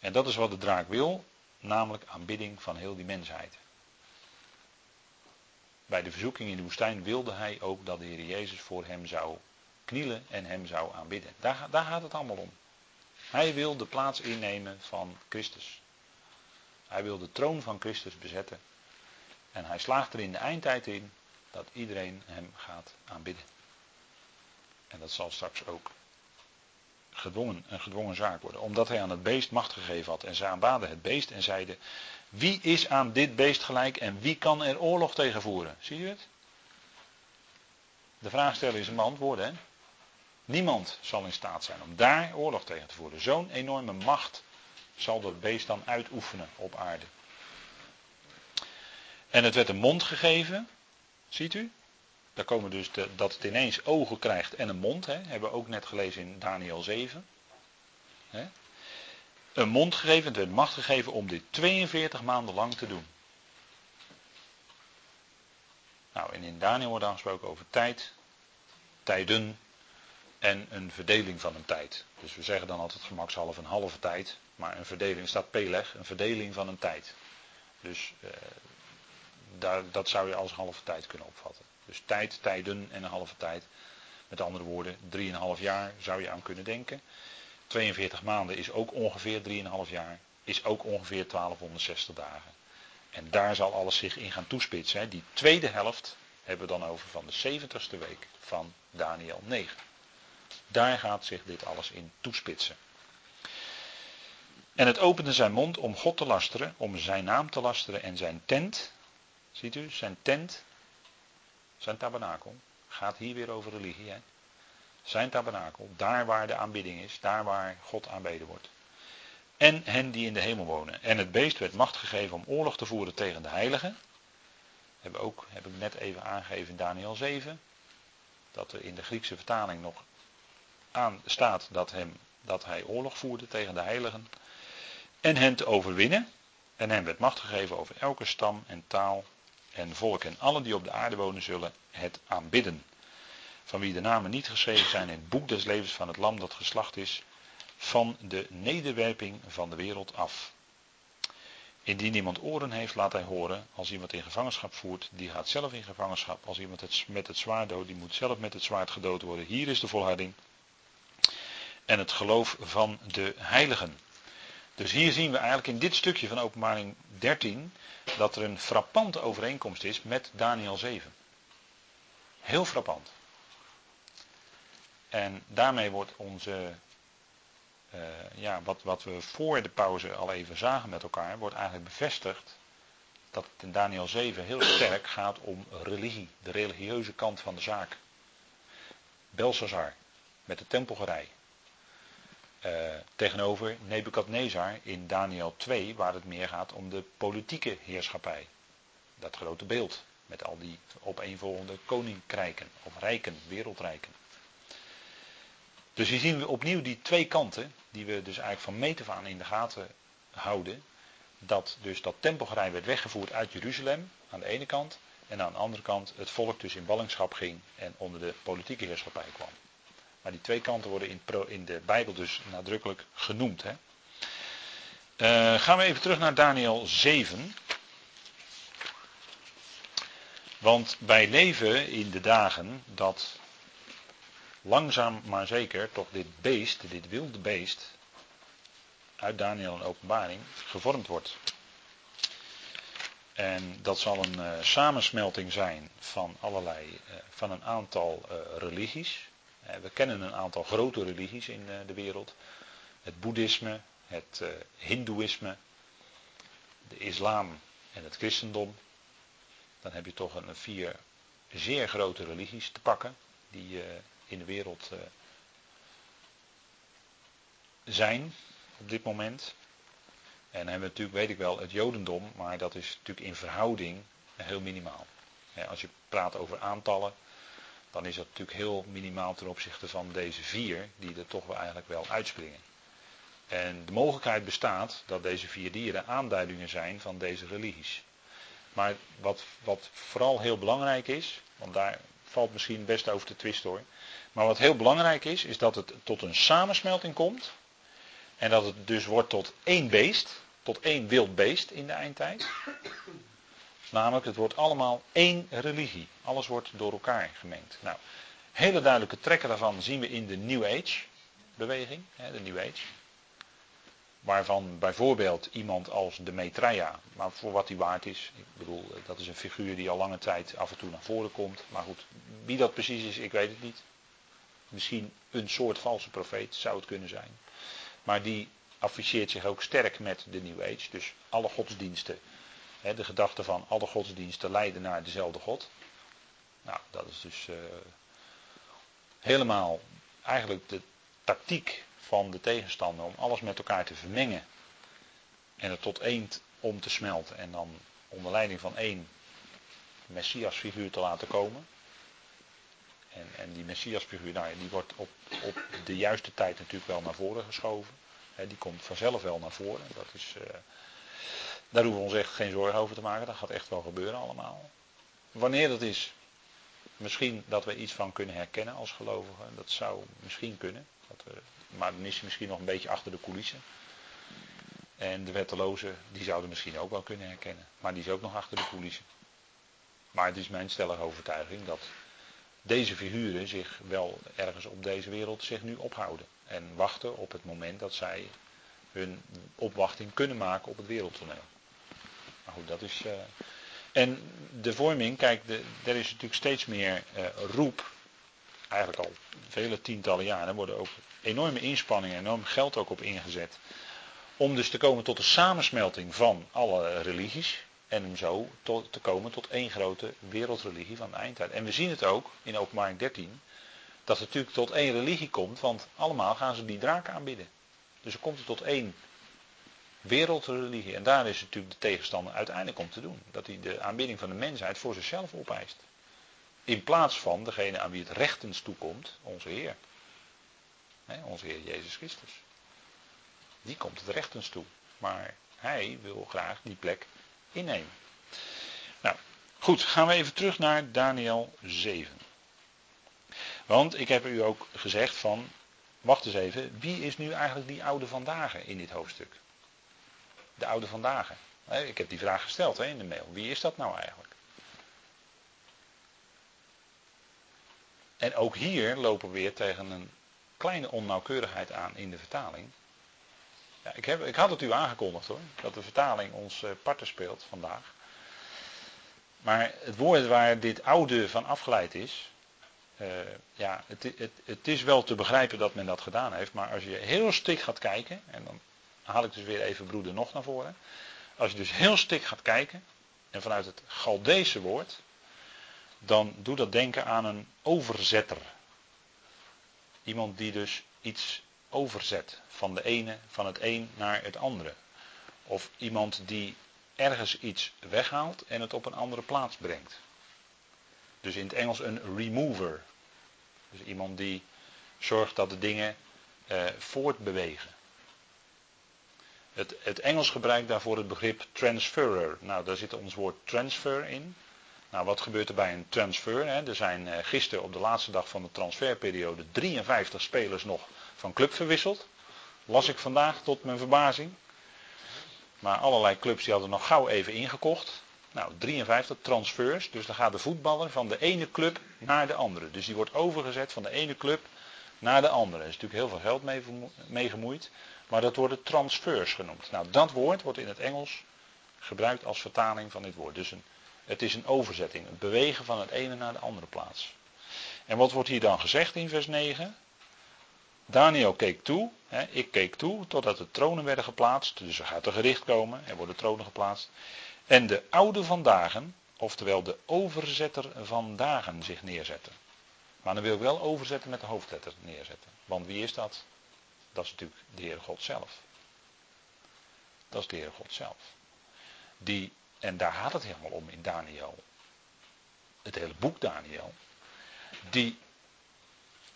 En dat is wat de draak wil, namelijk aanbidding van heel die mensheid. Bij de verzoeking in de woestijn wilde hij ook dat de Heer Jezus voor hem zou knielen en hem zou aanbidden. Daar, daar gaat het allemaal om. Hij wil de plaats innemen van Christus. Hij wil de troon van Christus bezetten. En hij slaagt er in de eindtijd in dat iedereen hem gaat aanbidden. En dat zal straks ook gedwongen, een gedwongen zaak worden. Omdat hij aan het beest macht gegeven had. En zij aanbaden het beest en zeiden: Wie is aan dit beest gelijk en wie kan er oorlog tegen voeren? Zie je het? De vraag stellen is een beantwoorden. Hè? Niemand zal in staat zijn om daar oorlog tegen te voeren. Zo'n enorme macht zal dat beest dan uitoefenen op aarde. En het werd een mond gegeven. Ziet u? Daar komen dus de, dat het ineens ogen krijgt en een mond. Hè, hebben we ook net gelezen in Daniel 7. Hè. Een mond gegeven, het werd macht gegeven om dit 42 maanden lang te doen. Nou, en in Daniel wordt dan gesproken over tijd, tijden en een verdeling van een tijd. Dus we zeggen dan altijd gemakshalve een halve tijd, maar een verdeling staat peleg, een verdeling van een tijd. Dus eh, dat zou je als halve tijd kunnen opvatten. Dus tijd, tijden en een halve tijd. Met andere woorden, 3,5 jaar zou je aan kunnen denken. 42 maanden is ook ongeveer 3,5 jaar. Is ook ongeveer 1260 dagen. En daar zal alles zich in gaan toespitsen. Die tweede helft hebben we dan over van de 70ste week van Daniel 9. Daar gaat zich dit alles in toespitsen. En het opende zijn mond om God te lasteren, om zijn naam te lasteren en zijn tent. Ziet u, zijn tent zijn tabernakel. Gaat hier weer over religie. Hè? Zijn tabernakel. Daar waar de aanbidding is. Daar waar God aanbeden wordt. En hen die in de hemel wonen. En het beest werd macht gegeven om oorlog te voeren tegen de heiligen. Hebben ook, heb ik net even aangegeven in Daniel 7. Dat er in de Griekse vertaling nog aan staat dat, hem, dat hij oorlog voerde tegen de heiligen. En hen te overwinnen. En hem werd macht gegeven over elke stam en taal en volk en allen die op de aarde wonen zullen het aanbidden. Van wie de namen niet geschreven zijn in het boek des levens van het lam dat geslacht is, van de nederwerping van de wereld af. Indien iemand oren heeft, laat hij horen. Als iemand in gevangenschap voert, die gaat zelf in gevangenschap. Als iemand het met het zwaard doodt, die moet zelf met het zwaard gedood worden. Hier is de volharding. En het geloof van de heiligen. Dus hier zien we eigenlijk in dit stukje van openbaring 13 dat er een frappante overeenkomst is met Daniel 7. Heel frappant. En daarmee wordt onze, uh, ja, wat, wat we voor de pauze al even zagen met elkaar, wordt eigenlijk bevestigd dat het in Daniel 7 heel sterk gaat om religie, de religieuze kant van de zaak. Belshazzar met de tempelgerij. Uh, tegenover Nebukadnezar in Daniel 2, waar het meer gaat om de politieke heerschappij. Dat grote beeld, met al die opeenvolgende koninkrijken, of rijken, wereldrijken. Dus hier zien we opnieuw die twee kanten, die we dus eigenlijk van meet af aan in de gaten houden. Dat dus dat tempelgerij werd weggevoerd uit Jeruzalem, aan de ene kant. En aan de andere kant het volk dus in ballingschap ging en onder de politieke heerschappij kwam. Maar die twee kanten worden in, in de Bijbel dus nadrukkelijk genoemd. Hè? Uh, gaan we even terug naar Daniel 7. Want wij leven in de dagen dat langzaam maar zeker toch dit beest, dit wilde beest, uit Daniel en Openbaring gevormd wordt. En dat zal een uh, samensmelting zijn van allerlei, uh, van een aantal religies. Eh, we kennen een aantal grote religies in eh, de wereld. Het boeddhisme, het uh, hindoeïsme, de islam en het christendom. Dan heb je toch een vier zeer grote religies te pakken die in de wereld zijn op dit moment. En dan hebben we natuurlijk, weet ik wel, het jodendom, maar dat is natuurlijk in verhouding heel minimaal. als je praat over aantallen, dan is dat natuurlijk heel minimaal ten opzichte van deze vier, die er toch wel eigenlijk wel uitspringen. En de mogelijkheid bestaat dat deze vier dieren aanduidingen zijn van deze religies. Maar wat, wat vooral heel belangrijk is, want daar valt misschien best over te twisten hoor. Maar wat heel belangrijk is, is dat het tot een samensmelting komt. En dat het dus wordt tot één beest, tot één wild beest in de eindtijd. Namelijk, het wordt allemaal één religie. Alles wordt door elkaar gemengd. Nou, hele duidelijke trekken daarvan zien we in de New Age beweging, de New Age. Waarvan bijvoorbeeld iemand als de Maitreya, maar voor wat hij waard is. Ik bedoel, dat is een figuur die al lange tijd af en toe naar voren komt. Maar goed, wie dat precies is, ik weet het niet. Misschien een soort valse profeet zou het kunnen zijn. Maar die afficheert zich ook sterk met de New Age. Dus alle godsdiensten, de gedachte van alle godsdiensten leiden naar dezelfde God. Nou, dat is dus uh, helemaal eigenlijk de tactiek van de tegenstander om alles met elkaar te vermengen. En het tot één om te smelten. En dan onder leiding van één Messias-figuur te laten komen. En, en die Messias-figuur, nou, die wordt op, op de juiste tijd natuurlijk wel naar voren geschoven. die komt vanzelf wel naar voren. Dat is, uh, daar hoeven we ons echt geen zorgen over te maken. Dat gaat echt wel gebeuren allemaal. Wanneer dat is, misschien dat we iets van kunnen herkennen als gelovigen. Dat zou misschien kunnen. Dat we, maar dan is hij misschien nog een beetje achter de coulissen. En de wettelozen, die zouden misschien ook wel kunnen herkennen. Maar die is ook nog achter de coulissen. Maar het is mijn stellige overtuiging dat deze figuren zich wel ergens op deze wereld zich nu ophouden. En wachten op het moment dat zij hun opwachting kunnen maken op het wereldtoneel. Maar goed, dat is. Uh... En de vorming, kijk, de, er is natuurlijk steeds meer uh, roep. Eigenlijk al vele tientallen jaren worden ook enorme inspanningen, enorm geld ook op ingezet. Om dus te komen tot de samensmelting van alle religies. En om zo tot, te komen tot één grote wereldreligie van de eindtijd. En we zien het ook in openbaring 13. Dat het natuurlijk tot één religie komt. Want allemaal gaan ze die draak aanbidden. Dus er komt er tot één wereldreligie. En daar is natuurlijk de tegenstander uiteindelijk om te doen. Dat hij de aanbidding van de mensheid voor zichzelf opeist. In plaats van degene aan wie het rechtens toekomt, onze Heer. onze Heer Jezus Christus. Die komt het rechtens toe. Maar hij wil graag die plek innemen. Nou, goed, gaan we even terug naar Daniel 7. Want ik heb u ook gezegd van, wacht eens even, wie is nu eigenlijk die oude vandaag in dit hoofdstuk? De oude vandaag. Ik heb die vraag gesteld in de mail. Wie is dat nou eigenlijk? En ook hier lopen we weer tegen een kleine onnauwkeurigheid aan in de vertaling. Ja, ik, heb, ik had het u aangekondigd hoor, dat de vertaling ons uh, parten speelt vandaag. Maar het woord waar dit oude van afgeleid is, uh, ja, het, het, het, is wel te begrijpen dat men dat gedaan heeft, maar als je heel stik gaat kijken, en dan haal ik dus weer even broeder nog naar voren. Als je dus heel stik gaat kijken, en vanuit het Galdese woord, dan doet dat denken aan een overzetter. Iemand die dus iets overzet van de ene, van het een naar het andere. Of iemand die ergens iets weghaalt en het op een andere plaats brengt. Dus in het Engels een remover. Dus iemand die zorgt dat de dingen eh, voortbewegen. Het, het, Engels gebruikt daarvoor het begrip transferer. Nou, daar zit ons woord transfer in. Nou, wat gebeurt er bij een transfer? Hè? Er zijn eh, gisteren op de laatste dag van de transferperiode 53 spelers nog van club verwisseld. Las ik vandaag tot mijn verbazing. Maar allerlei clubs die hadden nog gauw even ingekocht. Nou, 53 transfers. Dus dan gaat de voetballer van de ene club naar de andere. Dus die wordt overgezet van de ene club naar de andere. Er is natuurlijk heel veel geld mee, mee gemoeid. Maar dat worden transfers genoemd. Nou, dat woord wordt in het Engels gebruikt als vertaling van dit woord. Dus een, het is een overzetting. Het bewegen van het ene naar de andere plaats. En wat wordt hier dan gezegd in vers 9? Daniel keek toe, hè, ik keek toe totdat de tronen werden geplaatst. Dus er gaat een gericht komen, er worden tronen geplaatst. En de oude van dagen, oftewel de overzetter van dagen, zich neerzetten. Maar dan wil ik wel overzetten met de hoofdletter neerzetten. Want wie is dat? Dat is natuurlijk de Heere God zelf. Dat is de Heere God zelf. Die, en daar gaat het helemaal om in Daniel. Het hele boek Daniel. Die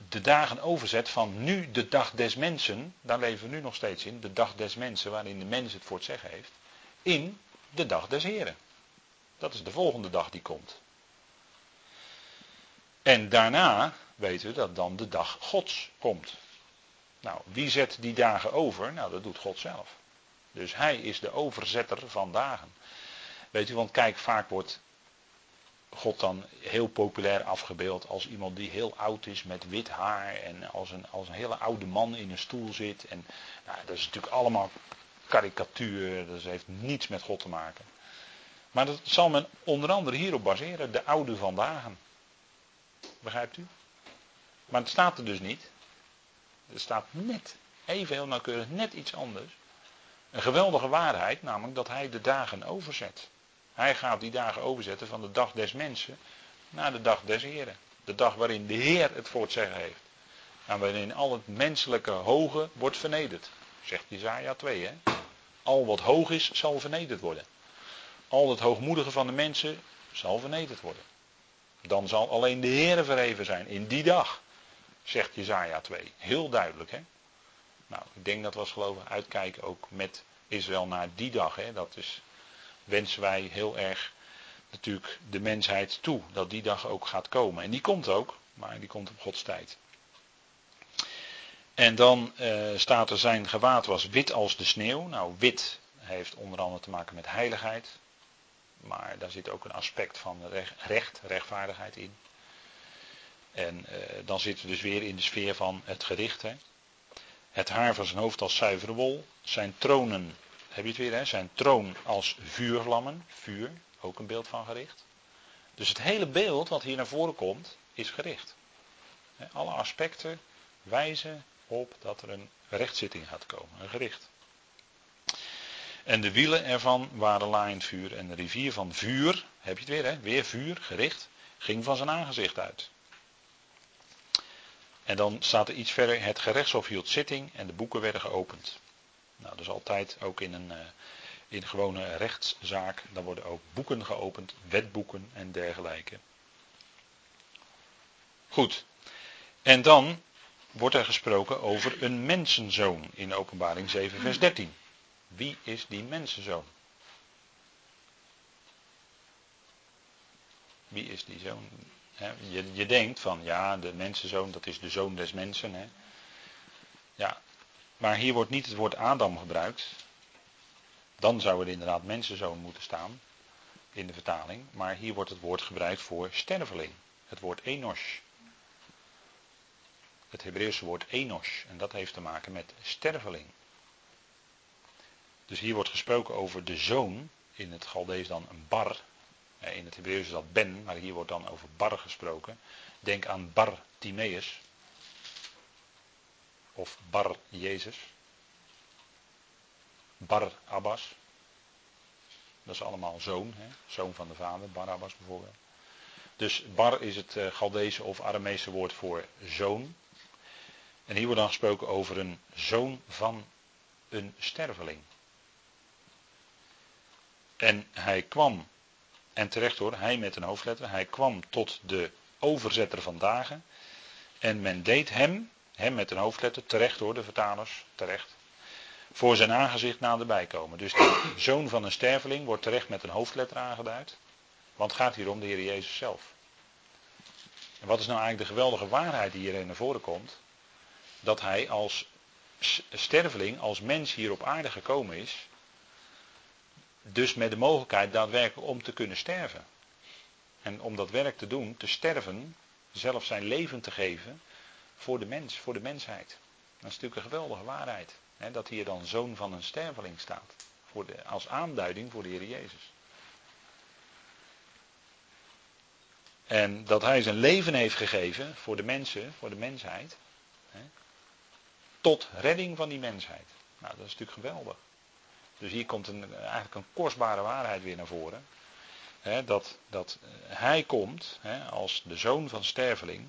de dagen overzet van nu de dag des mensen, daar leven we nu nog steeds in, de dag des mensen waarin de mens het voor het zeggen heeft, in de dag des Heren. Dat is de volgende dag die komt. En daarna weten we dat dan de dag Gods komt. Nou, wie zet die dagen over? Nou, dat doet God zelf. Dus hij is de overzetter van dagen. Weet u, want kijk, vaak wordt God dan heel populair afgebeeld als iemand die heel oud is met wit haar en als een, als een hele oude man in een stoel zit. En nou, dat is natuurlijk allemaal karikatuur, dat heeft niets met God te maken. Maar dat zal men onder andere hierop baseren, de oude vandaag. Begrijpt u? Maar het staat er dus niet. Er staat net, even heel nauwkeurig, net iets anders. Een geweldige waarheid, namelijk dat hij de dagen overzet. Hij gaat die dagen overzetten van de dag des mensen naar de dag des Heren. De dag waarin de Heer het voor het zeggen heeft. En waarin al het menselijke hoge wordt vernederd. Zegt Jezaja 2 hè. Al wat hoog is zal vernederd worden. Al het hoogmoedige van de mensen zal vernederd worden. Dan zal alleen de Heer verheven zijn in die dag. Zegt Jezaja 2. Heel duidelijk hè. Nou, ik denk dat we als gelovigen uitkijken ook met Israël naar die dag. Hè. Dat is wensen wij heel erg natuurlijk de mensheid toe. Dat die dag ook gaat komen. En die komt ook, maar die komt op Gods tijd. En dan uh, staat er zijn gewaad was wit als de sneeuw. Nou, wit heeft onder andere te maken met heiligheid. Maar daar zit ook een aspect van recht, rechtvaardigheid in. En uh, dan zitten we dus weer in de sfeer van het gericht. Hè. Het haar van zijn hoofd als zuivere wol. Zijn tronen heb je het weer, hè? zijn troon als vuurvlammen, vuur, ook een beeld van gericht. Dus het hele beeld wat hier naar voren komt, is gericht. Alle aspecten wijzen op dat er een rechtszitting gaat komen, een gericht. En de wielen ervan waren laaiend vuur. En de rivier van vuur, heb je het weer, hè? weer vuur, gericht, ging van zijn aangezicht uit. En dan staat er iets verder, het gerechtshof hield zitting en de boeken werden geopend. Nou, dat is altijd ook in een, uh, in gewone rechtszaak. Dan worden ook boeken geopend, wetboeken en dergelijke. Goed. En dan wordt er gesproken over een mensenzoon in openbaring 7 vers 13. Wie is die mensenzoon? Wie is die zoon? Je, je, denkt van ja, de mensenzoon, dat is de zoon des mensen. He. Ja, maar hier wordt niet het woord Adam gebruikt. Dan zou er inderdaad mensenzoon moeten staan in de vertaling. Maar hier wordt het woord gebruikt voor sterveling. Het woord enos. Het Hebreeuwse woord enos. En dat heeft te maken met sterveling. Dus hier wordt gesproken over de zoon. In het Galdees dan een bar. In het Hebreeuws is dat ben, maar hier wordt dan over bar gesproken. Denk aan Bar Timeus of Bar Jezus. Bar Abbas. Dat is allemaal zoon, hè? zoon van de vader, Bar Abbas bijvoorbeeld. Dus bar is het Galdese of Aramese woord voor zoon. En hier wordt dan gesproken over een zoon van een sterveling. En hij kwam, en terecht hoor, hij met een hoofdletter, hij kwam tot de overzetter van dagen. En men deed hem, hem met een hoofdletter, terecht hoor, de vertalers, terecht. Voor zijn aangezicht naderbij komen. Dus de zoon van een sterveling wordt terecht met een hoofdletter aangeduid. Want het gaat hier om de Heer Jezus zelf. En wat is nou eigenlijk de geweldige waarheid die hierin naar voren komt? Dat hij als sterveling, als mens hier op aarde gekomen is. Dus met de mogelijkheid daadwerkelijk om te kunnen sterven. En om dat werk te doen, te sterven, zelf zijn leven te geven, voor de mens, voor de mensheid. Dat is natuurlijk een geweldige waarheid. Hè, dat hier dan zoon van een sterveling staat. Voor de, als aanduiding voor de Heer Jezus. En dat hij zijn leven heeft gegeven voor de mensen, voor de mensheid. Hè, tot redding van die mensheid. Nou, dat is natuurlijk geweldig. Dus hier komt een, eigenlijk een kostbare waarheid weer naar voren. Dat, dat hij komt als de zoon van sterveling.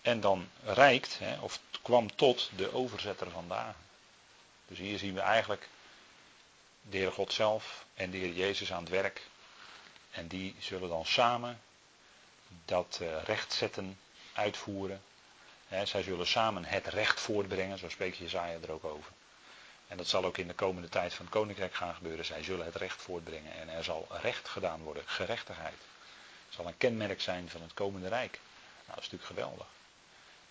En dan rijkt, of kwam tot de overzetter vandaag. Dus hier zien we eigenlijk de Heer God zelf en de Heer Jezus aan het werk. En die zullen dan samen dat uh, rechtzetten, uitvoeren. Hè, zij zullen samen het recht voortbrengen, zo spreekt Jezaja er ook over. En dat zal ook in de komende tijd van het koninkrijk gaan gebeuren. Zij zullen het recht voortbrengen en er zal recht gedaan worden, gerechtigheid. Het zal een kenmerk zijn van het komende rijk. Nou, dat is natuurlijk geweldig.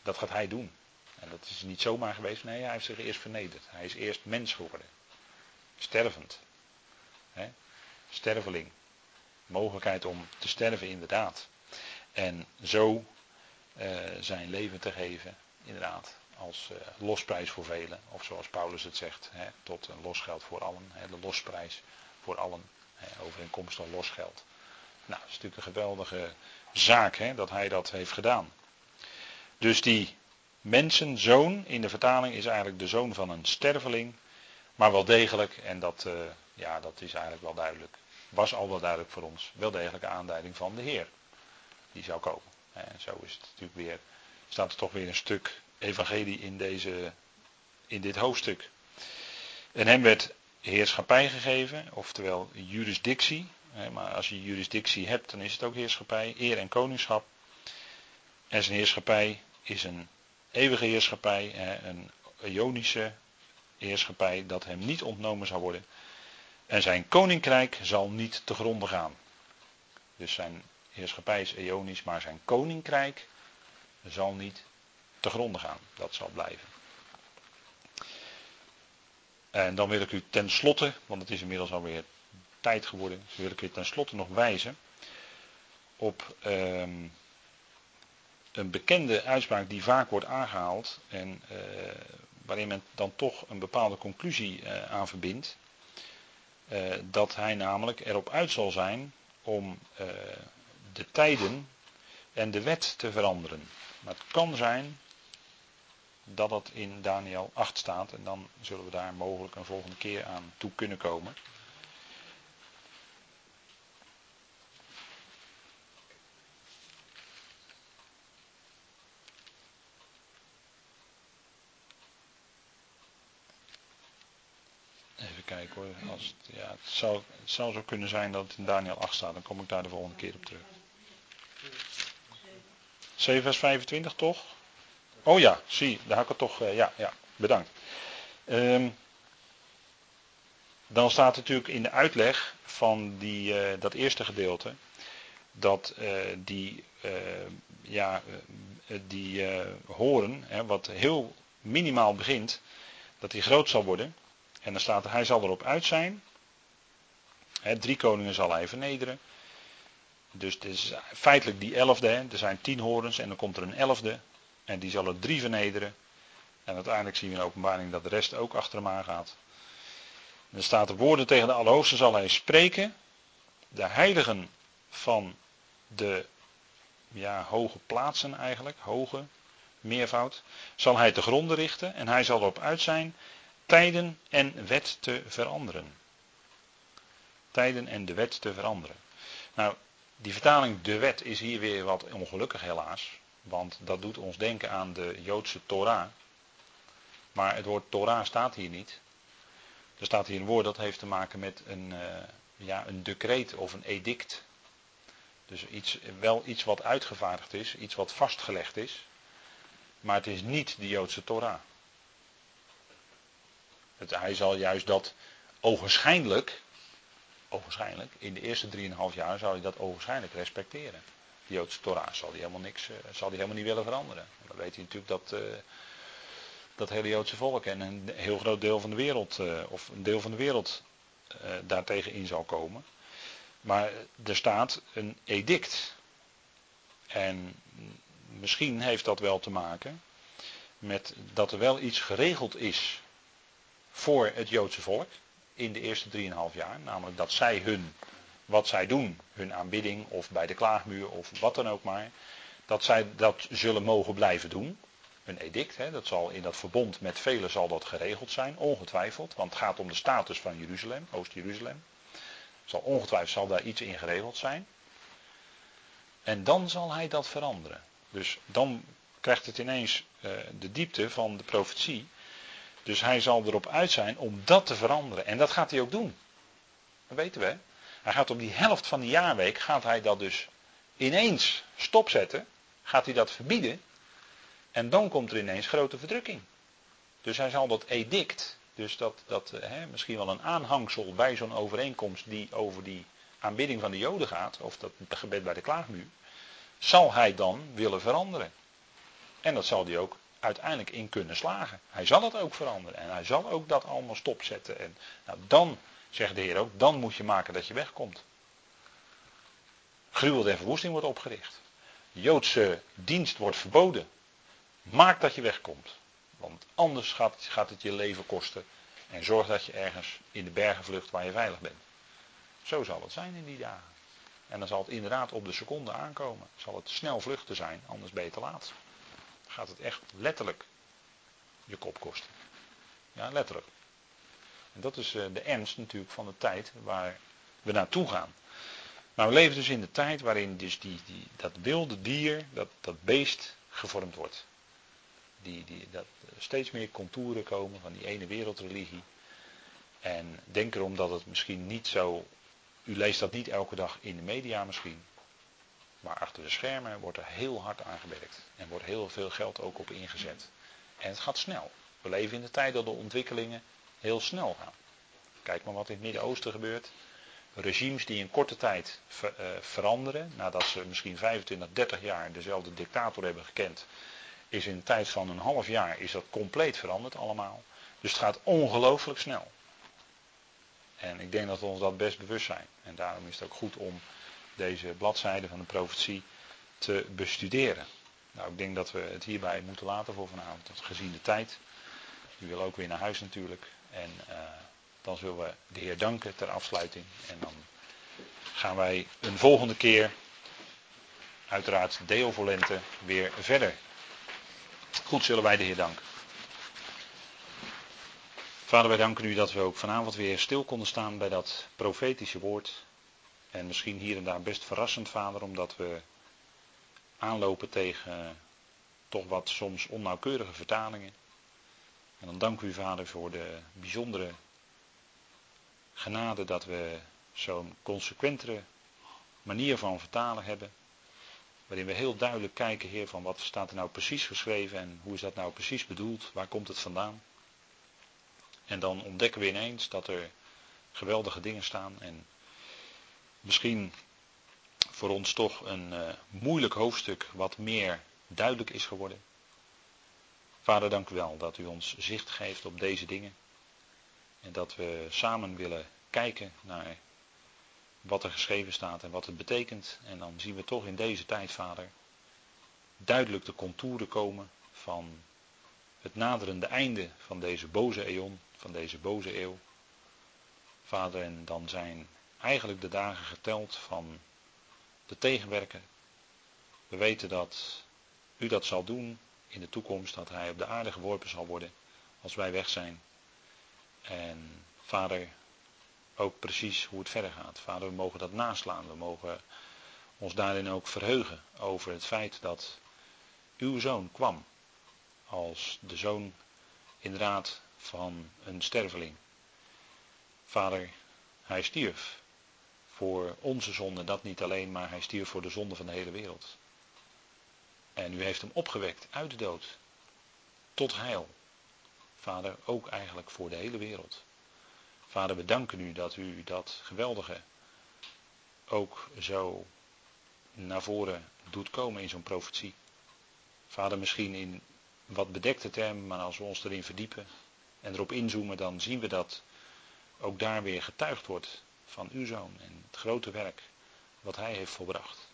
Dat gaat hij doen. En dat is niet zomaar geweest, nee, hij heeft zich eerst vernederd. Hij is eerst mens geworden. Stervend. Sterveling. Mogelijkheid om te sterven, inderdaad. En zo uh, zijn leven te geven, inderdaad, als uh, losprijs voor velen. Of zoals Paulus het zegt, hè, tot een losgeld voor allen. Hè, de losprijs voor allen. Hè, overeenkomstig losgeld. Nou, dat is natuurlijk een geweldige zaak hè, dat hij dat heeft gedaan. Dus die mensenzoon in de vertaling is eigenlijk de zoon van een sterveling. Maar wel degelijk, en dat, uh, ja, dat is eigenlijk wel duidelijk. Was al wel duidelijk voor ons. Wel degelijk aanduiding van de Heer. Die zou komen. En zo is het natuurlijk weer, staat er toch weer een stuk evangelie in, deze, in dit hoofdstuk. En hem werd heerschappij gegeven, oftewel jurisdictie. Maar als je jurisdictie hebt, dan is het ook heerschappij, eer en koningschap. En zijn heerschappij is een eeuwige heerschappij, een Ionische heerschappij, dat hem niet ontnomen zal worden. En zijn koninkrijk zal niet te gronden gaan. Dus zijn heerschappij is eonisch, maar zijn koninkrijk zal niet te gronden gaan. Dat zal blijven. En dan wil ik u tenslotte, want het is inmiddels alweer tijd geworden, dus wil ik u tenslotte nog wijzen op um, een bekende uitspraak die vaak wordt aangehaald en uh, waarin men dan toch een bepaalde conclusie uh, aan verbindt. Uh, dat hij namelijk erop uit zal zijn om de tijden en de wet te veranderen. Maar het kan zijn dat dat in Daniel 8 staat en dan zullen we daar mogelijk een volgende keer aan toe kunnen komen. Even kijken hoor. Als het, ja, het, zou, het zou zo kunnen zijn dat het in Daniel 8 staat. Dan kom ik daar de volgende keer op terug. 7 vers 25 toch? Oh ja, zie, daar had ik het toch. Uh, ja, ja, bedankt. Um, dan staat natuurlijk in de uitleg van die, uh, dat eerste gedeelte. Dat uh, die, ja, die horen, hè, wat heel minimaal begint, dat die groot zal worden. En dan staat er, hij zal erop uit zijn. Drie koningen zal hij vernederen. Dus het is feitelijk die elfde. Er zijn tien horens en dan komt er een elfde. En die zal er drie vernederen. En uiteindelijk zien we in de openbaring dat de rest ook achter hem aangaat. Er staat er woorden tegen de Allerhoogste zal hij spreken. De heiligen van de ja, hoge plaatsen eigenlijk, hoge, meervoud, zal hij te gronden richten. En hij zal erop uit zijn tijden en wet te veranderen. Tijden en de wet te veranderen. Nou, die vertaling de wet is hier weer wat ongelukkig helaas. Want dat doet ons denken aan de Joodse Torah. Maar het woord Torah staat hier niet. Er staat hier een woord dat heeft te maken met een, uh, ja, een decreet of een edict. Dus iets, wel iets wat uitgevaardigd is, iets wat vastgelegd is. Maar het is niet de Joodse Torah. Het, hij zal juist dat ogenschijnlijk ogenschijnlijk, in de eerste 3,5 jaar zou hij dat ogenschijnlijk respecteren. Joodse Torah zal hij helemaal niks, uh, zal hij helemaal niet willen veranderen. Dan weet hij natuurlijk dat uh, dat hele Joodse volk en een heel groot deel van de wereld, uh, of een deel van de wereld daartegen in zal komen. Maar er staat een edict. En misschien heeft dat wel te maken met dat er wel iets geregeld is voor het Joodse volk in de eerste 3,5 jaar. Namelijk dat zij hun, wat zij doen, hun aanbidding of bij de klaagmuur of wat dan ook maar. Dat zij dat zullen mogen blijven doen. Een edict, hè, dat zal in dat verbond met velen zal dat geregeld zijn, ongetwijfeld. Want het gaat om de status van Jeruzalem, Oost-Jeruzalem. Zal ongetwijfeld zal daar iets in geregeld zijn. En dan zal hij dat veranderen. Dus dan krijgt het ineens uh, de diepte van de profetie. Dus hij zal erop uit zijn om dat te veranderen. En dat gaat hij ook doen. Dat weten we. Hij gaat op die helft van de jaarweek, gaat hij dat dus ineens stopzetten. Gaat hij dat verbieden. En dan komt er ineens grote verdrukking. Dus hij zal dat edict, dus dat, dat hè, misschien wel een aanhangsel bij zo'n overeenkomst die over die aanbidding van de Joden gaat, of dat gebed bij de klaagmuur, zal hij dan willen veranderen. En dat zal hij ook uiteindelijk in kunnen slagen. Hij zal het ook veranderen en hij zal ook dat allemaal stopzetten. En nou, dan, zegt de Heer ook, dan moet je maken dat je wegkomt. Gruwel der verwoesting wordt opgericht. Joodse dienst wordt verboden. Maak dat je wegkomt. Want anders gaat, het je leven kosten. En zorg dat je ergens in de bergen vlucht waar je veilig bent. Zo zal het zijn in die dagen. En dan zal het inderdaad op de seconde aankomen. Zal het snel vluchten zijn, anders ben je te laat. Gaat het echt letterlijk je kop kosten. Ja, letterlijk. En dat is eh, de ernst natuurlijk van de tijd waar we naartoe gaan. Maar we leven dus in de tijd waarin dus die, die, dat wilde dier, dat, dat beest gevormd wordt. Die, die, dat steeds meer contouren komen van die ene wereldreligie. En denk erom dat het misschien niet zo. U leest dat niet elke dag in de media misschien. Maar achter de schermen wordt er heel hard aan gewerkt. En wordt heel veel geld ook op ingezet. En het gaat snel. We leven in de tijd dat de ontwikkelingen heel snel gaan. Kijk maar wat in het Midden-Oosten gebeurt. Regimes die in korte tijd uh, veranderen. Nadat ze misschien 25, 30 jaar dezelfde dictator hebben gekend is in de tijd van een half jaar is dat compleet veranderd allemaal. Dus het gaat ongelooflijk snel. En ik denk dat we ons dat best bewust zijn. En daarom is het ook goed om deze bladzijde van de profetie te bestuderen. Nou, ik denk dat we het hierbij moeten laten voor vanavond, gezien de tijd. U wil ook weer naar huis natuurlijk. En uh, dan zullen we de Heer danken ter afsluiting. En dan gaan wij een volgende keer, uiteraard deel weer verder. Goed zullen wij de Heer danken. Vader, wij danken u dat we ook vanavond weer stil konden staan bij dat profetische woord. En misschien hier en daar best verrassend, Vader, omdat we aanlopen tegen toch wat soms onnauwkeurige vertalingen. En dan dank u, Vader, voor de bijzondere genade dat we zo'n consequentere manier van vertalen hebben. Waarin we heel duidelijk kijken, Heer, van wat staat er nou precies geschreven en hoe is dat nou precies bedoeld, waar komt het vandaan. En dan ontdekken we ineens dat er geweldige dingen staan en misschien voor ons toch een uh, moeilijk hoofdstuk wat meer duidelijk is geworden. Vader, dank u wel dat u ons zicht geeft op deze dingen. En dat we samen willen kijken naar wat er geschreven staat en wat het betekent. En dan zien we toch in deze tijd, vader, duidelijk de contouren komen van het naderende einde van deze boze eon, van deze boze eeuw. Vader, en dan zijn eigenlijk de dagen geteld van de tegenwerker. We weten dat u dat zal doen in de toekomst, dat hij op de aarde geworpen zal worden als wij weg zijn. En vader, ook precies hoe het verder gaat. Vader, we mogen dat naslaan. We mogen ons daarin ook verheugen over het feit dat uw zoon kwam als de zoon inderdaad van een sterveling. Vader, hij stierf voor onze zonde, dat niet alleen, maar hij stierf voor de zonde van de hele wereld. En u heeft hem opgewekt uit de dood tot heil. Vader, ook eigenlijk voor de hele wereld. Vader, we danken u dat u dat geweldige ook zo naar voren doet komen in zo'n profetie. Vader, misschien in wat bedekte termen, maar als we ons erin verdiepen en erop inzoomen, dan zien we dat ook daar weer getuigd wordt van uw zoon en het grote werk wat hij heeft volbracht.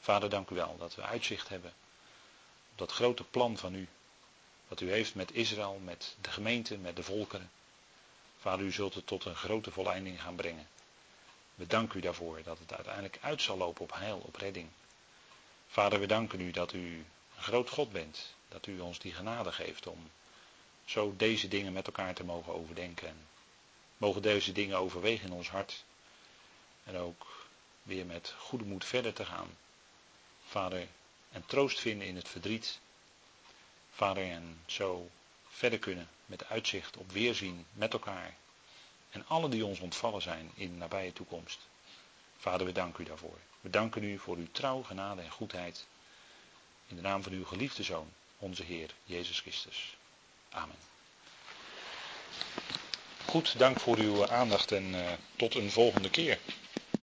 Vader, dank u wel dat we uitzicht hebben dat grote plan van u, wat u heeft met Israël, met de gemeente, met de volkeren. Vader, u zult het tot een grote volleinding gaan brengen. We danken u daarvoor dat het uiteindelijk uit zal lopen op heil, op redding. Vader, we danken u dat u een groot God bent. Dat u ons die genade geeft om zo deze dingen met elkaar te mogen overdenken. En mogen deze dingen overwegen in ons hart. En ook weer met goede moed verder te gaan. Vader, en troost vinden in het verdriet. Vader, en zo verder kunnen met uitzicht op weerzien met elkaar. En alle die ons ontvallen zijn in de nabije toekomst. Vader, we danken u daarvoor. We danken u voor uw trouw, genade en goedheid. In de naam van uw geliefde zoon, onze Heer Jezus Christus. Amen. Goed, dank voor uw aandacht en uh, tot een volgende keer.